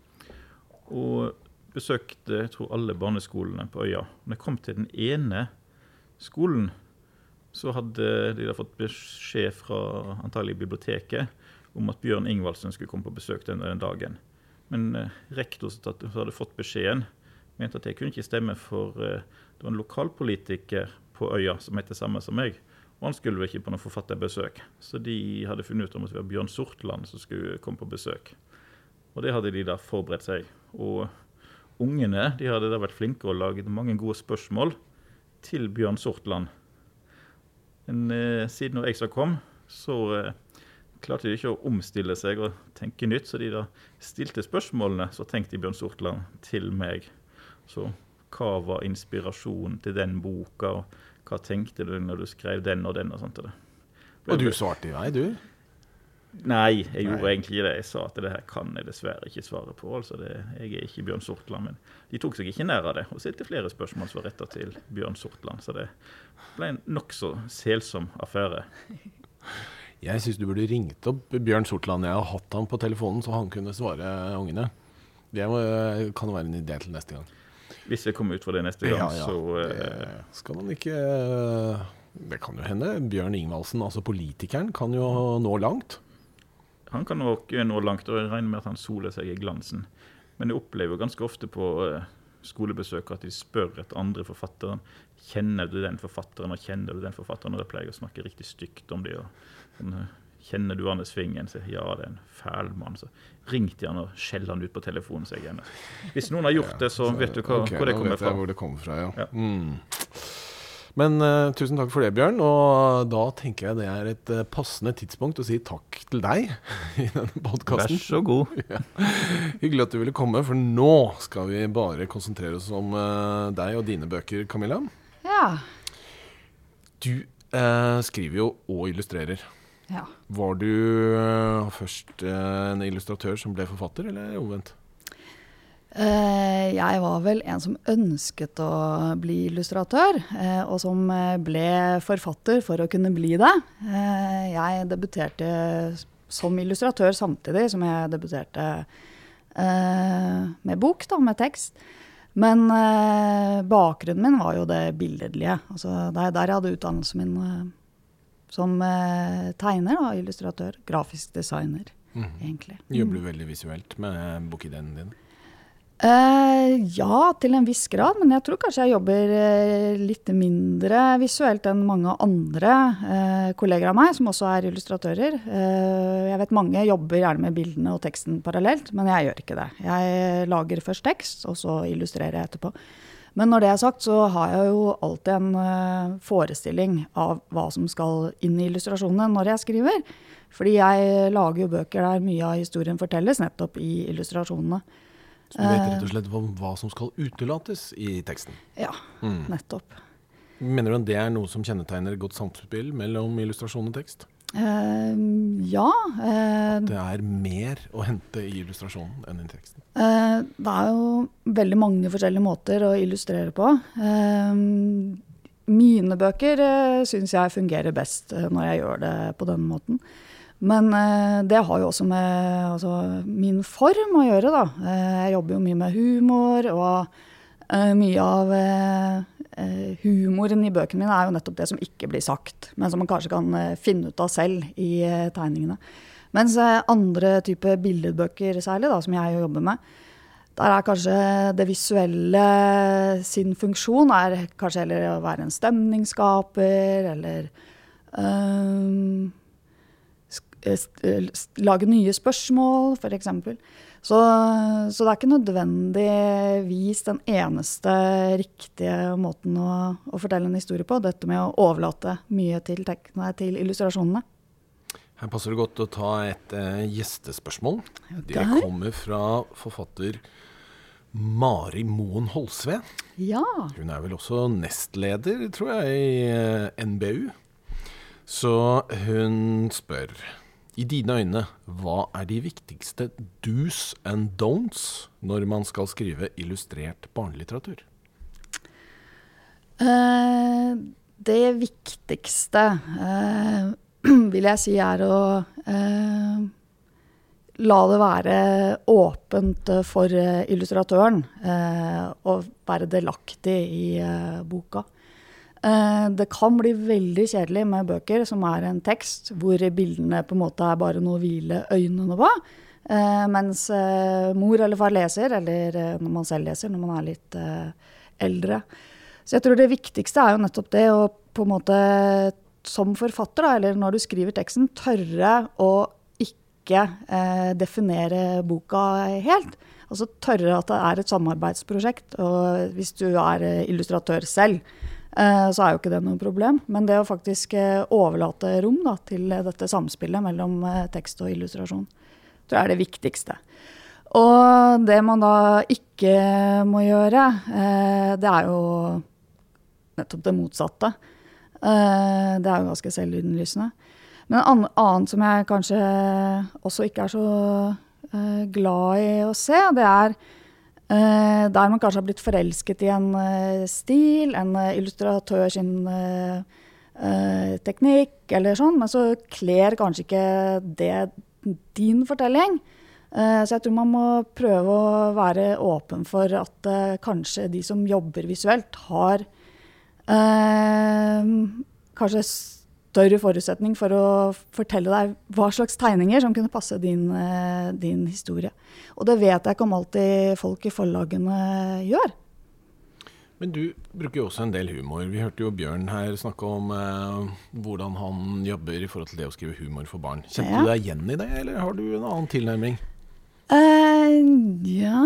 Og besøkte jeg tror alle barneskolene på øya. Når jeg kom til den ene skolen, så hadde de da fått beskjed fra antagelig biblioteket om at Bjørn Ingvaldsen skulle komme på besøk den, dagen. Men eh, rektor som hadde fått beskjeden, mente at jeg kunne ikke stemme, for eh, det var en lokalpolitiker på øya som het det samme som meg. Og han skulle ikke på noe forfatterbesøk. Så de hadde funnet ut om at det var Bjørn Sortland som skulle komme på besøk. Og det hadde de da forberedt seg. Og ungene de hadde da vært flinke og laget mange gode spørsmål til Bjørn Sortland. Men eh, siden jeg så kom, så eh, klarte de ikke å omstille seg og tenke nytt. Så de da stilte spørsmålene, så tenkte Bjørn Sortland til meg. Så hva var inspirasjonen til den boka, og hva tenkte du når du skrev den og den? Og sånt. og. Og du svarte i vei, du? Nei, jeg gjorde Nei. egentlig ikke det. Jeg sa at det her kan jeg dessverre ikke svare på. altså det, Jeg er ikke Bjørn Sortland. Men de tok seg ikke nær av det og stilte flere spørsmål som var retta til Bjørn Sortland. Så det ble en nokså selsom affære. Jeg syns du burde ringt opp Bjørn Sortland. Jeg har hatt ham på telefonen, så han kunne svare ungene. Det kan være en idé til neste gang. Hvis vi kommer ut for det neste gang, Ja, ja. så eh, Det skal man ikke Det kan jo hende. Bjørn Ingvaldsen, altså politikeren, kan jo nå langt. Han kan nok nå langt, og jeg regner med at han soler seg i glansen. Men jeg opplever ganske ofte på eh, skolebesøk at de spør etter andre forfatteren. Kjenner du den forfatteren, og kjenner du den forfatteren? Og da pleier å snakke riktig stygt om det. Og, eh, kjenner du Anne Svingen? Så ja, det er en fæl mann. Så ring til han og skjell han ut på telefonen. Så jeg. Hvis noen har gjort det, så vet du hva, okay, hvor det kommer fra. hvor det kommer fra, ja. Ja. Mm. Men uh, tusen takk for det, Bjørn. Og da tenker jeg det er et uh, passende tidspunkt å si takk til deg i denne Vær så god. Hyggelig at du ville komme, for nå skal vi bare konsentrere oss om uh, deg og dine bøker, Camilla. Ja. Du eh, skriver jo og illustrerer. Ja. Var du eh, først eh, en illustratør som ble forfatter, eller omvendt? Eh, jeg var vel en som ønsket å bli illustratør, og som ble forfatter for å kunne bli det. Jeg debuterte som illustratør samtidig som jeg debuterte med bok, da, med tekst. Men bakgrunnen min var jo det billedlige. Altså, det er der jeg hadde utdannelsen min som eh, tegner, da, illustratør. Grafisk designer, mm. egentlig. Jobber du veldig visuelt med bokideen din? Eh, ja, til en viss grad, men jeg tror kanskje jeg jobber eh, litt mindre visuelt enn mange andre eh, kolleger av meg, som også er illustratører. Eh, jeg vet mange jobber gjerne med bildene og teksten parallelt, men jeg gjør ikke det. Jeg lager først tekst, og så illustrerer jeg etterpå. Men når det er sagt, så har jeg jo alltid en eh, forestilling av hva som skal inn i illustrasjonene når jeg skriver. Fordi jeg lager jo bøker der mye av historien fortelles nettopp i illustrasjonene. Så du vet Eh. rett og slett om hva som skal utelates i teksten? Ja, Mm. nettopp. Mener du at det er noe som kjennetegner godt samspill mellom illustrasjon og tekst? Eh, ja. Uh, Det er mer å hente i illustrasjonen enn i teksten. Uh, det er jo veldig mange forskjellige måter å illustrere på. Eh, mine bøker uh, syns jeg fungerer best eh, når jeg gjør det på den måten. Men eh, det har jo også med altså, min form å gjøre, da. Eh, jeg jobber jo mye med humor, og eh, mye av eh, eh, humoren i bøkene mine er jo nettopp det som ikke blir sagt, men som man kanskje kan eh, finne ut av selv i eh, tegningene. Mens eh, andre typer billedbøker særlig, da, som jeg jobber med, der er kanskje det visuelle sin funksjon er kanskje heller å være en stemningsskaper, eller eh, eh, st- lage nye spørsmål, f.eks. Så, så det er ikke nødvendigvis den eneste riktige måten å, å fortelle en historie på, dette med å overlate mye til, nei, til illustrasjonene. Her passer det godt å ta et eh, gjestespørsmål. Det kommer fra forfatter Mari Moen Holsve. Ja. Hun er vel også nestleder, tror jeg, i eh, NBU. Så hun spør I dine øyne, hva er de viktigste do's and don'ts når man skal skrive illustrert barnelitteratur? Uh, det viktigste uh, vil jeg si er å uh, la det være åpent for illustratøren og være delaktig i boka. Eh, det kan bli veldig kjedelig med bøker som er en tekst hvor bildene på en måte er bare noe å hvile øynene på. Eh, mens eh, mor eller far leser, eller når man selv leser, når man er litt eldre. Så jeg tror det viktigste er jo nettopp det å på en måte som forfatter, da, eller når du skriver teksten, tørre å ikke definere boka helt. Altså tørre at det er et samarbeidsprosjekt. Og hvis du er illustratør selv, så er jo ikke det noe problem. Men det å faktisk eh, overlate rom da, til dette samspillet mellom eh, tekst og illustrasjon, tror jeg er det viktigste. Og det man da ikke må gjøre, eh, det er jo nettopp det motsatte. Eh, det er jo ganske selvinnlysende. Men en annet som jeg kanskje også ikke er så eh, glad i å se, det er eh, der man kanskje har blitt forelsket i en eh, stil, en eh, illustratør sin eh, eh, teknikk eller sånn, men så kler kanskje ikke det din fortelling. Eh, så jeg tror man må prøve å være åpen for at eh, kanskje de som jobber visuelt, har eh, kanskje større forutsetning for å fortelle deg hva slags tegninger som kunne passe din, eh, din historie. Og det vet jeg ikke om alltid folk i forlagene gjør. Men du bruker jo også en del humor. Vi hørte jo Bjørn her snakke om eh, hvordan han jobber i forhold til det å skrive humor for barn. Kjente Ja. du deg igjen i det, eller har du en annen tilnærming? Uh, ja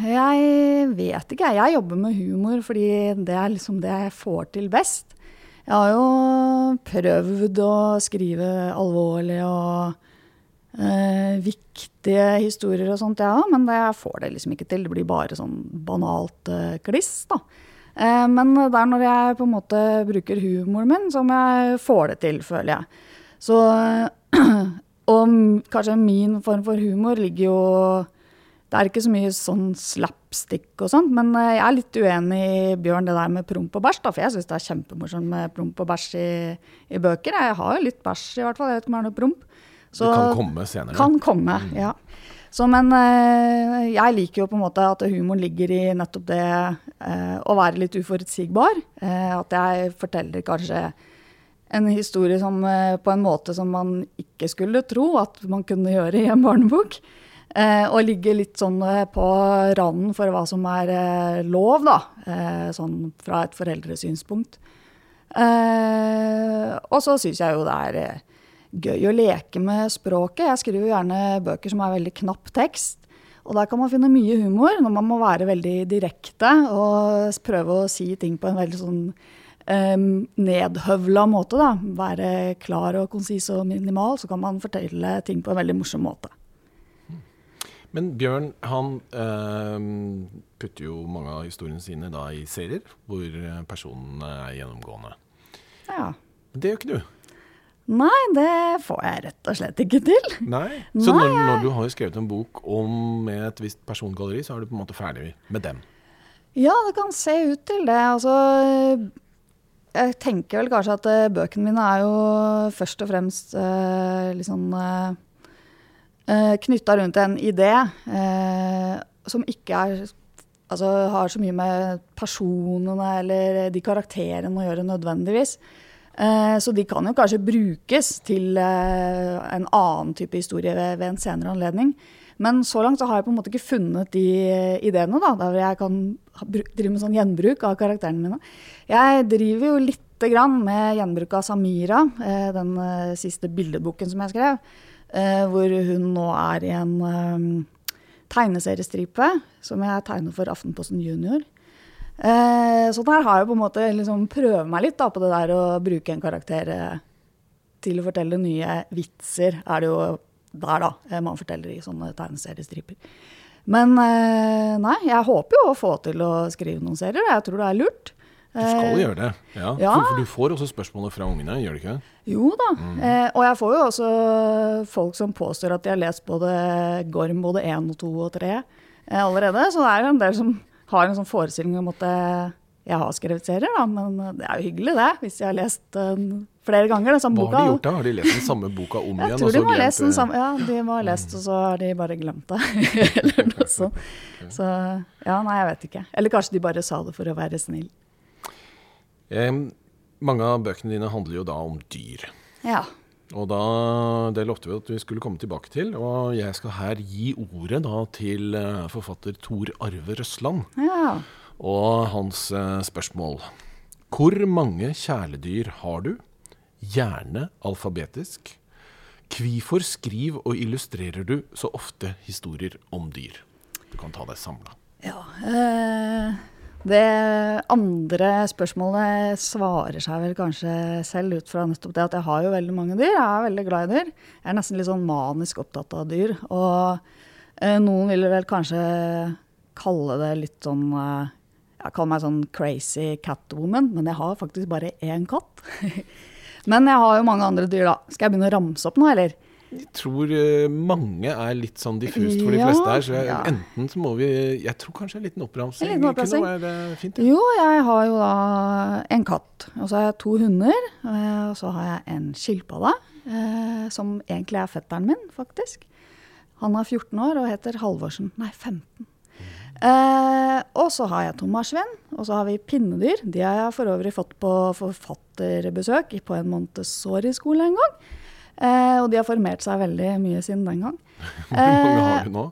Jeg vet ikke. Jeg jobber med humor fordi det er liksom det jeg får til best. Jeg har jo prøvd å skrive alvorlige og eh, viktige historier og sånt, ja, men det, får det liksom ikke til. Det blir bare sånn banalt eh, kliss, da. Eh, men det er når jeg på en måte bruker humoren min, som jeg får det til, føler jeg. Så Og kanskje min form for humor ligger jo Det er ikke så mye sånn slapstick og sånt, men eh, jeg er litt uenig i Bjørn det der med promp og bæsj, da, for jeg syns det er kjempemorsomt med promp og bæsj i, i bøker. Jeg har jo litt bæsj i hvert fall, jeg vet ikke om det er noe promp. Så- det kan komme senere. kan komme, ja. Så, men eh, jeg liker jo på en måte at humoren ligger i nettopp det eh, å være litt uforutsigbar. Eh, at jeg forteller kanskje en historie som, på en måte som man ikke skulle tro at man kunne gjøre i en barnebok. Eh, og ligge litt sånn eh, på randen for hva som er eh, lov, da. Sånn fra et foreldresynspunkt. Og så syns jeg jo det er gøy å leke med språket. Jeg skriver jo gjerne bøker som er veldig knapp tekst. Og der kan man finne mye humor når man må være veldig direkte og prøve å si ting på en veldig sånn um, nedhøvla måte. Da. Være klar og konsis og minimal, så kan man fortelle ting på en veldig morsom måte. Men Bjørn han eh, putter jo mange av historiene sine da i serier, hvor eh, personene er gjennomgående. Ja. Det gjør ikke du. Nei, det får jeg rett og slett ikke til. Nei. Så Nei, når, når du har skrevet en bok om med et visst persongalleri, så er du på en måte ferdig med dem. Ja, det kan se ut til det. Altså, jeg tenker vel kanskje at eh, bøkene mine er jo først og fremst uh, litt sånn uh, knytta rundt en idé eh, som ikke er Altså har så mye med personene eller de karakterene å gjøre nødvendigvis. Eh, så de kan jo kanskje brukes til eh, en annen type historie ved, ved en senere anledning. Men så langt så har jeg på en måte ikke funnet de ideene da, der jeg kan drive med sånn gjenbruk av karakterene mine. Jeg driver jo lite grann med gjenbruk av Samira, eh, den eh, siste bildeboken som jeg skrev. Eh, hvor hun nå er i en eh, tegneseriestripe som jeg tegner for Aftenposten Junior. Eh, så der har jeg på en måte liksom prøvd meg litt da, på det der å bruke en karakter til å fortelle nye vitser. Er det jo der, da, man forteller i sånne tegneseriestriper. Men nei, jeg håper jo å få til å skrive noen serier. Jeg tror det er lurt. Du skal Eh, gjøre det. Ja. ja. For, for du får også spørsmålet fra ungene, gjør du ikke? Jo da. Eh, og jeg får jo også folk som påstår at de har lest både Gorm både 1 og 2 og 3 eh, allerede. Så det er jo en del som har en sånn forestilling om at eh, jeg har skrevet serier, da. Men eh, det er jo hyggelig, det. Hvis de har lest den flere ganger, den samme boka. Hva har de gjort da? Har de lest den samme boka om Jeg igjen? tror de må ha lest den samme, ja, de må ha lest, og så har de bare glemt det. Eller noe sånt. Så ja, nei, jeg vet ikke. Eller kanskje de bare sa det for å være snill. Em, mange av bøkene dine handler jo da om dyr. Ja. Og da, Det lovte vi at vi skulle komme tilbake til. Og jeg skal her gi ordet da til eh, forfatter Tor Arve Røsland ja. og hans eh, spørsmål. Hvor mange kjæledyr har du? Gjerne alfabetisk. Hvorfor skriver og illustrerer du så ofte historier om dyr? Du kan ta deg samla. Ja. Eh, det andre spørsmålet svarer seg vel kanskje selv ut fra nettopp det at jeg har jo veldig mange dyr. Jeg er veldig glad i dyr. Jeg er nesten litt sånn manisk opptatt av dyr. Og eh, noen vil vel kanskje kalle det litt sånn eh, Jeg kaller meg sånn crazy catwoman, men jeg har faktisk bare én katt. men jeg har jo mange andre dyr, da. Skal jeg begynne å ramse opp nå, eller? Jeg tror eh, mange er litt sånn diffust for de fleste her. Så jeg, ja. enten så må vi Jeg tror kanskje en liten oppramsing, En liten oppramsing. kunne være fint. Ja. Jo, jeg har jo da en katt. Og så har jeg to hunder. eh, Og så har jeg en skilpadde, eh, som egentlig er fetteren min, faktisk. Han er 14 år og heter Halvorsen. Nei, 15. Eh, og så har jeg to marsvin, og så har vi pinnedyr. De har jeg for øvrig fått på forfatterbesøk på en Montessori-skole en gang. Eh, og de har formert seg veldig mye siden den gang. Hvor mange Eh, har du nå?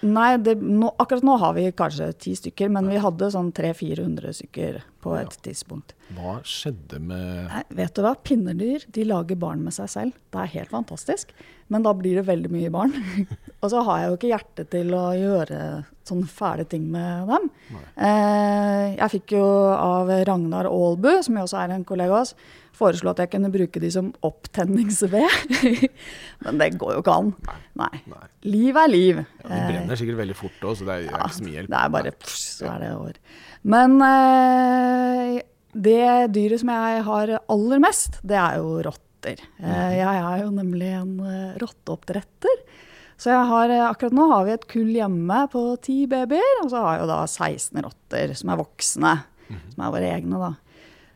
Nei, det, nå, akkurat nå har vi kanskje ti stykker, men vi hadde sånn 300-400 stykker på et tidspunkt. Hva skjedde med Nei, vet du hva? Pinnedyr de lager barn med seg selv. Det er helt fantastisk. Men da blir det veldig mye barn. og så har jeg jo ikke hjerte til å gjøre sånne fæle ting med dem. Eh, jeg fikk jo av Ragnar Aalbu, som jo også er en kollega av oss, foreslå at jeg kunne bruke de som opptenningsved. Men det går jo ikke an. Nei. Nei. Liv er liv. ja, De brenner sikkert veldig fort òg, så det er, ja, ikke så mye hjelp. Det er bare pff, så er det over. Men eh, det dyret som jeg har aller mest, det er jo rotter. Eh, jeg er jo nemlig en uh, rotteoppdretter. Så jeg har, eh, akkurat nå har vi et kull hjemme på ti babyer, og så har jeg jo da 16 rotter som er voksne. Som er våre egne, da.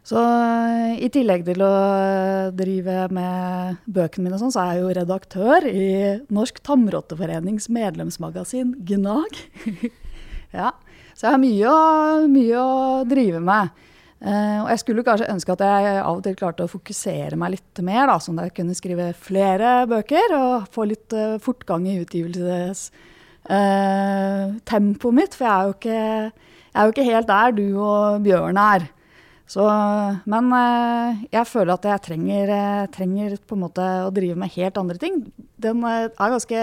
Så eh, i tillegg til å drive med bøkene mine og sånn, så er jeg jo redaktør i Norsk Tamrotteforenings medlemsmagasin Gnag. ja. Så jeg har mye mye å drive med. Eh, og jeg skulle kanskje ønske at jeg av og til klarte å fokusere meg litt mer, da, sånn at jeg kunne skrive flere bøker og få litt eh, fortgang i utgivelsestempoet mitt. For jeg er, jo ikke, jeg er jo ikke helt der du og Bjørn er. Så, men eh, jeg føler at jeg trenger, eh, trenger på en måte å drive med helt andre ting. Den eh, er ganske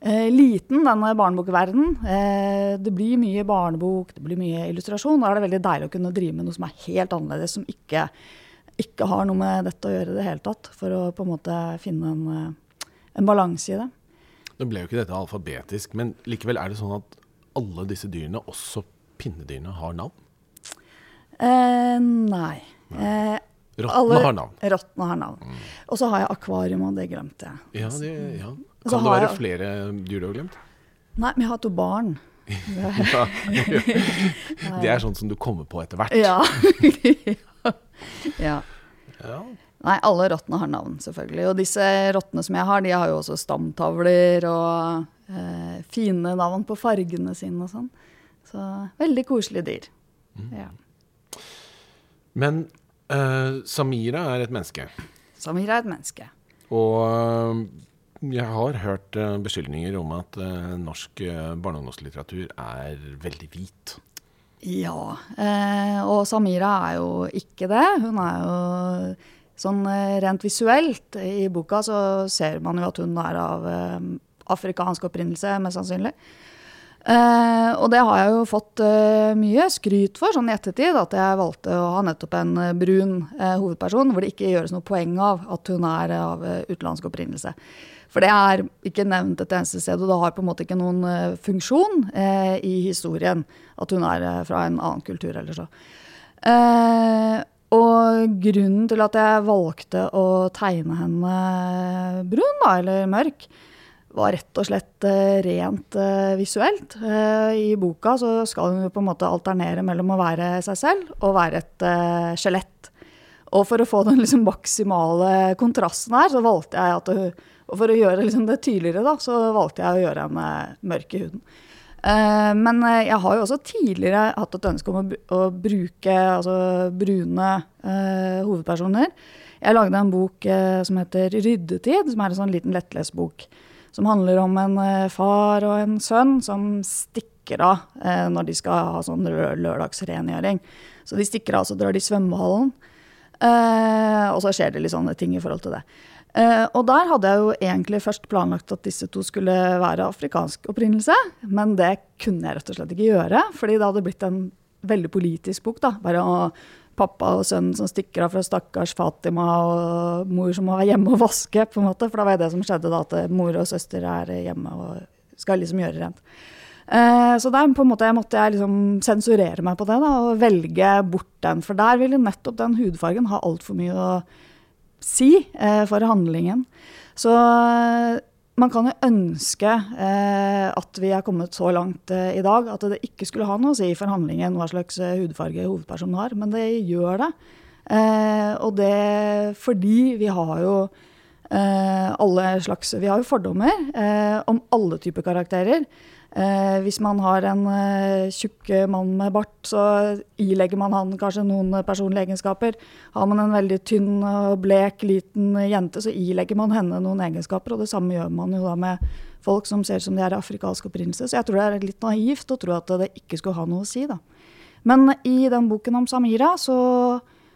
eh, liten, denne barnebokverdenen. Eh, det blir mye barnebok, det blir mye illustrasjon. Da er det veldig deilig å kunne drive med noe som er helt annerledes, som ikke, ikke har noe med dette å gjøre i det hele tatt. For å på en måte finne en, eh, en balanse i det. Nå ble jo ikke dette alfabetisk, men likevel er det sånn at alle disse dyrene, også pinnedyrene, har navn? Eh, nei. Eh, Rottene har navn. Rottene har navn. Og så har jeg akvarium, og det glemte jeg. Ja, det, ja. Kan det være jeg- flere dyr du har glemt? Nei, men jeg har to barn. Ja. Det er sånn som du kommer på etter hvert. Ja. ja. Ja. Nei, alle rottene har navn, selvfølgelig. Og disse rottene som jeg har, de har jo også stamtavler og eh, fine navn på fargene sine og sånn. Så veldig koselige dyr. Mm. Ja. Men eh, Samira er et menneske. Samira er et menneske. Og jeg har hørt eh, beskyldninger om at eh, norsk eh, barne- og ungdomslitteratur er veldig hvit. Ja. Og Samira er jo ikke det. Hun er jo sånn rent visuelt i boka så ser man jo at hun er av afrikansk opprinnelse, mest sannsynlig. Uh, og det har jeg jo fått uh, mye skryt for sånn i ettertid, at jeg valgte å ha nettopp en uh, brun hovedperson, hvor det ikke gjøres noe poeng av at hun er av utenlandsk opprinnelse. For det er ikke nevnt et eneste sted, og det har på en måte ikke noen uh, funksjon uh, i historien at hun er uh, fra en annen kultur eller så. Og grunnen til at jeg valgte å tegne henne brun, da, eller mørk, var rett og slett rent visuelt. I boka så skal hun på en måte alternere mellom å være seg selv og være et skjelett. Og for å få den liksom maksimale kontrasten her, så valgte jeg at hun, og for å gjøre liksom det tydeligere, da, så valgte jeg å gjøre henne mørk i huden. Eh, men eh, jeg har jo også tidligere hatt et ønske om å, bruke altså, brune eh, hovedpersoner. Jeg lagde en bok som heter 'Ryddetid', som er en sånn liten lettlesbok. Som handler om en far og en sønn som stikker av når de skal ha sånn lørdagsrengjøring. Så de stikker av, så drar de svømmehallen. Eh, og så skjer det litt sånne ting i forhold til det. Eh, og der hadde jeg jo egentlig først planlagt at disse to skulle være afrikansk opprinnelse, men det kunne jeg rett og slett ikke gjøre, fordi det hadde blitt en veldig politisk bok. da, Bare å, pappa og sønnen som stikker av fra stakkars Fatima, og mor som må være hjemme og vaske, på en måte, for da var jo det som skjedde da, at mor og søster er hjemme og skal liksom gjøre rent. Eh, så der på en måte måtte jeg liksom sensurere meg på det da, og velge bort den. For der ville nettopp den hudfargen ha altfor mye å si eh, for handlingen. Så eh, man kan jo ønske eh, at vi er kommet så langt i dag at det ikke skulle ha noe å si for handlingen hva slags hudfarge hovedpersonen har, men det gjør det. Og det fordi vi har jo alle slags Vi har jo fordommer om alle typer karakterer. Eh, hvis man har en eh, tjukk mann med bart, så ilegger man han kanskje noen personlige egenskaper. Har man en veldig tynn og blek liten jente, så ilegger man henne noen egenskaper. Og det samme gjør man jo da med folk som ser ut som de er afrikansk opprinnelse. Så jeg tror det er litt naivt å tro at det ikke skulle ha noe å si, da. Men i den boken om Samira så,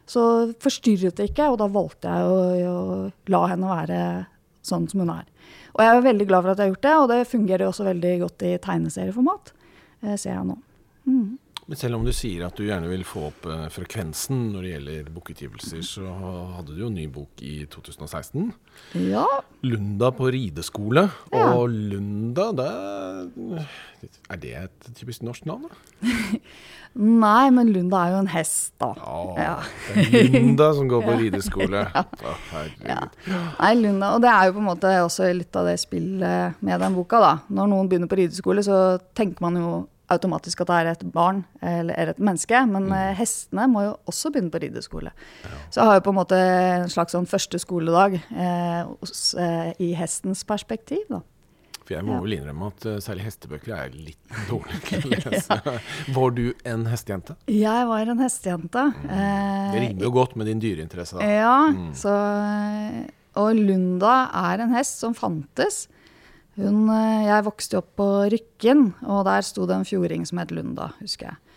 så forstyrret det ikke, og da valgte jeg å, å la henne være sånn som hun er. Og jeg er veldig glad for at jeg har gjort det, og det fungerer også veldig godt i tegneserieformat, eh, ser jeg nå. Mm. Men selv om du sier at du gjerne vil få opp eh, frekvensen når det gjelder bokutgivelser, så hadde du jo en ny bok i 2016. Ja. 'Lunda på rideskole'. Ja. Og Lunda, det, er det et typisk norsk navn, da? Nei, men Lunda er jo en hest, da. Ja, det er Lunda som går på rideskole. ja. ja. Nei, Lunda, Og det er jo på en måte også litt av det spillet med den boka, da. Når noen begynner på rideskole, så tenker man jo automatisk at det er et barn eller et menneske. Men mm. Eh, hestene må jo også begynne på rideskole. Ja. Så jeg har jo på en måte en slags sånn første skoledag eh, eh, i hestens perspektiv. da. For jeg må ja. vel innrømme at uh, særlig hestebøker er litt dårlig til å lese. ja. Var du en hestejente? Jeg var en hestejente. Mm. det rimer jo godt med din dyreinteresse. da. Ja, mm. så, og Lunda er en hest som fantes. Hun, eh, jeg vokste opp på Rykken, og der sto det en fjording som het Lunda, husker jeg.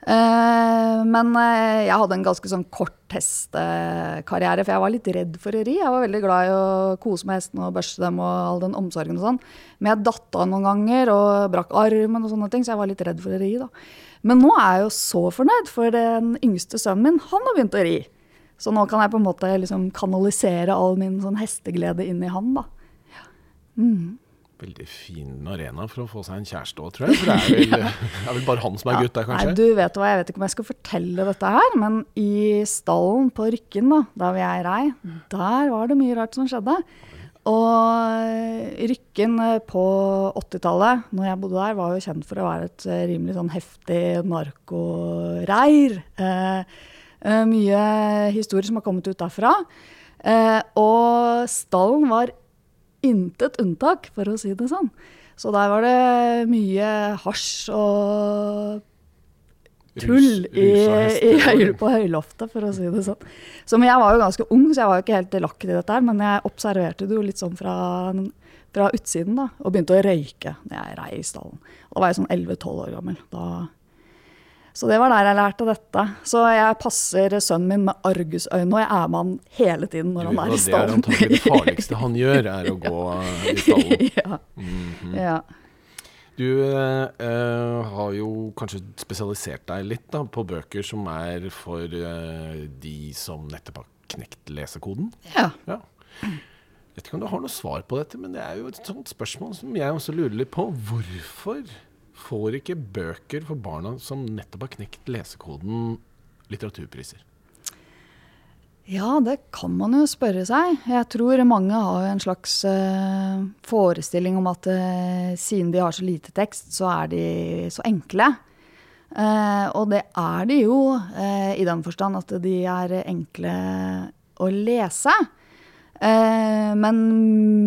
Uh, men uh, jeg hadde en ganske sånn kort hestekarriere, for jeg var litt redd for å ri. Jeg var veldig glad i å kose med hestene og børste dem og all den omsorgen og sånn. Men jeg datt av noen ganger og brakk armen og sånne ting, så jeg var litt redd for å ri, da. Men nå er jeg jo så fornøyd, for den yngste sønnen min, han har begynt å ri. Så nå kan jeg på en måte liksom kanalisere all min sånn hesteglede inn i han, da. Ja. Mm veldig fin arena for å få seg en kjæreste òg, tror jeg. For det er, vel, det er vel, bare han som er gutt der, kanskje? Nei, du vet hva, Jeg vet ikke om jeg skal fortelle dette her, men i stallen på Rykken, da, der jeg rei, der var det mye rart som skjedde. Og Rykken på 80-tallet, når jeg bodde der, var jo kjent for å være et rimelig sånn heftig narkoreir. Eh, eh, mye historier som har kommet ut derfra. Eh, og stallen var intet unntak, for å si det sånn. Så der var det mye hasj og tull i, i, i, på høyloftet, for å si det sånn. Så jeg var jo ganske ung, så jeg var jo ikke helt delaktig i dette her, men jeg observerte det jo litt sånn fra, fra utsiden, da. Og begynte å røyke når jeg rei i stallen. Da var jeg sånn 11-12 år gammel. Da så det var der jeg lærte dette. Så jeg passer sønnen min med argusøyne, og jeg er med han hele tiden når du, han er i stallen. Det er antagelig det farligste han gjør, er å gå i stallen. ja. Mm -hmm. ja. Du eh, har jo kanskje spesialisert deg litt da, på bøker som er for eh, de som nettopp har knekt lesekoden. Ja. ja. Jeg vet ikke om du har noe svar på dette, men det er jo et sånt spørsmål som jeg også lurer litt på. Hvorfor får ikke bøker for barna som nettopp har knekt lesekoden, litteraturpriser? Ja, det kan man jo spørre seg. Jeg tror mange har en slags uh, forestilling om at uh, siden de har så lite tekst, så er de så enkle. Uh, og det er de jo, i den forstand at de er enkle å lese. Eh, men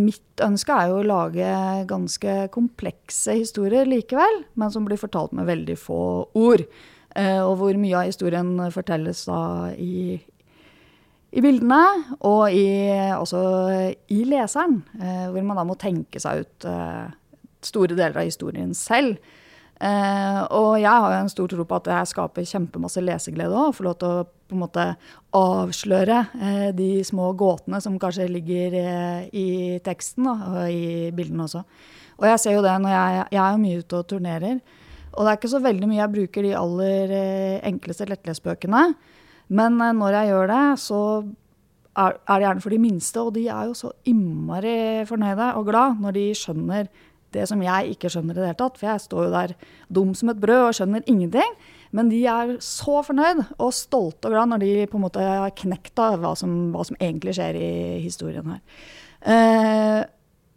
mitt ønske er jo å lage ganske komplekse historier likevel, men som blir fortalt med veldig få ord. Eh, og hvor mye av historien fortelles da i, i bildene, og i, også i leseren. Eh, hvor man da må tenke seg ut store deler av historien selv. Eh, og jeg har jo en stor tro på at jeg skaper kjempemasse leseglede òg. Får lov til å på en måte avsløre eh, de små gåtene som kanskje ligger eh, i teksten da, og i bildene også. Og jeg ser jo det når jeg, jeg er mye ute og turnerer. Og det er ikke så veldig mye jeg bruker de aller enkleste lettlesbøkene. Men når jeg gjør det, så er, er det gjerne for de minste, og de er jo så innmari fornøyde og glad når de skjønner det som jeg ikke skjønner i det hele tatt. For jeg står jo der dum som et brød og skjønner ingenting. Men de er så fornøyd og stolte og glad når de på en måte har knekt av hva som, hva som egentlig skjer i historien her. Eh,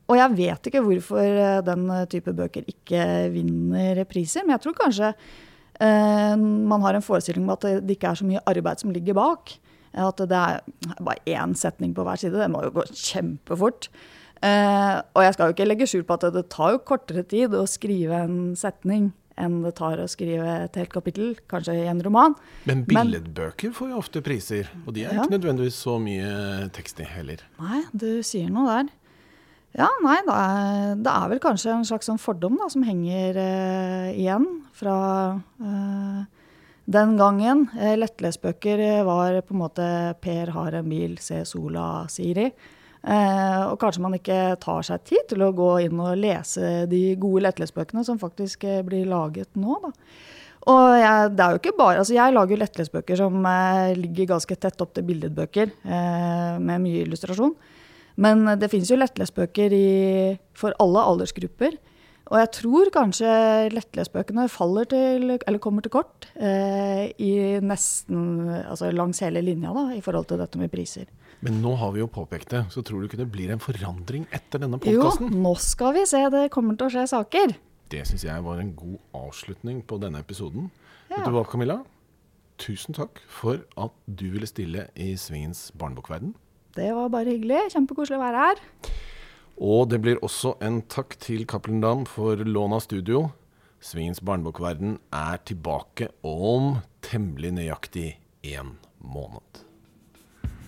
og jeg vet ikke hvorfor eh, den type bøker ikke vinner priser, men jeg tror kanskje eh, man har en forestilling om at det ikke er så mye arbeid som ligger bak. At det er bare én setning på hver side. Det må jo gå kjempefort. Eh, og jeg skal jo ikke legge skjul på at det tar jo kortere tid å skrive en setning enn det tar å skrive et helt kapittel, kanskje i en roman. Men billedbøker får jo ofte priser, og de er Ja. ikke nødvendigvis så mye tekst i heller. Nei, du sier noe der. Ja, nei, det er, det er vel kanskje en slags sånn fordom da, som henger eh, igjen fra eh, den gangen. Lettlesbøker var på en måte Per har en bil, se sola, Siri. Og kanskje man ikke tar seg tid til å gå inn og lese de gode lettlesbøkene som faktisk eh, blir laget nå. da. Og jeg, det er jo ikke bare, altså jeg lager lettlesbøker som eh, ligger ganske tett opp til billedbøker, eh, med mye illustrasjon. Men det finnes jo lettlesbøker i, for alle aldersgrupper. Og jeg tror kanskje lettlesbøkene faller til, eller kommer til kort eh, i nesten, altså langs hele linja da, i forhold til dette med priser. Men nå har vi jo påpekt det, så tror du ikke det blir en forandring etter denne Jo, nå skal vi se, det kommer til å skje saker. Det syns jeg var en god avslutning på denne episoden. Ja. Vet du hva, Camilla? Tusen takk for at du ville stille i Svingens barnebokverden. Det var bare hyggelig. Kjempekoselig å være her. Og det blir også en takk til Cappelen Dam for lån av studio. Svingens barnebokverden er tilbake om temmelig nøyaktig én måned.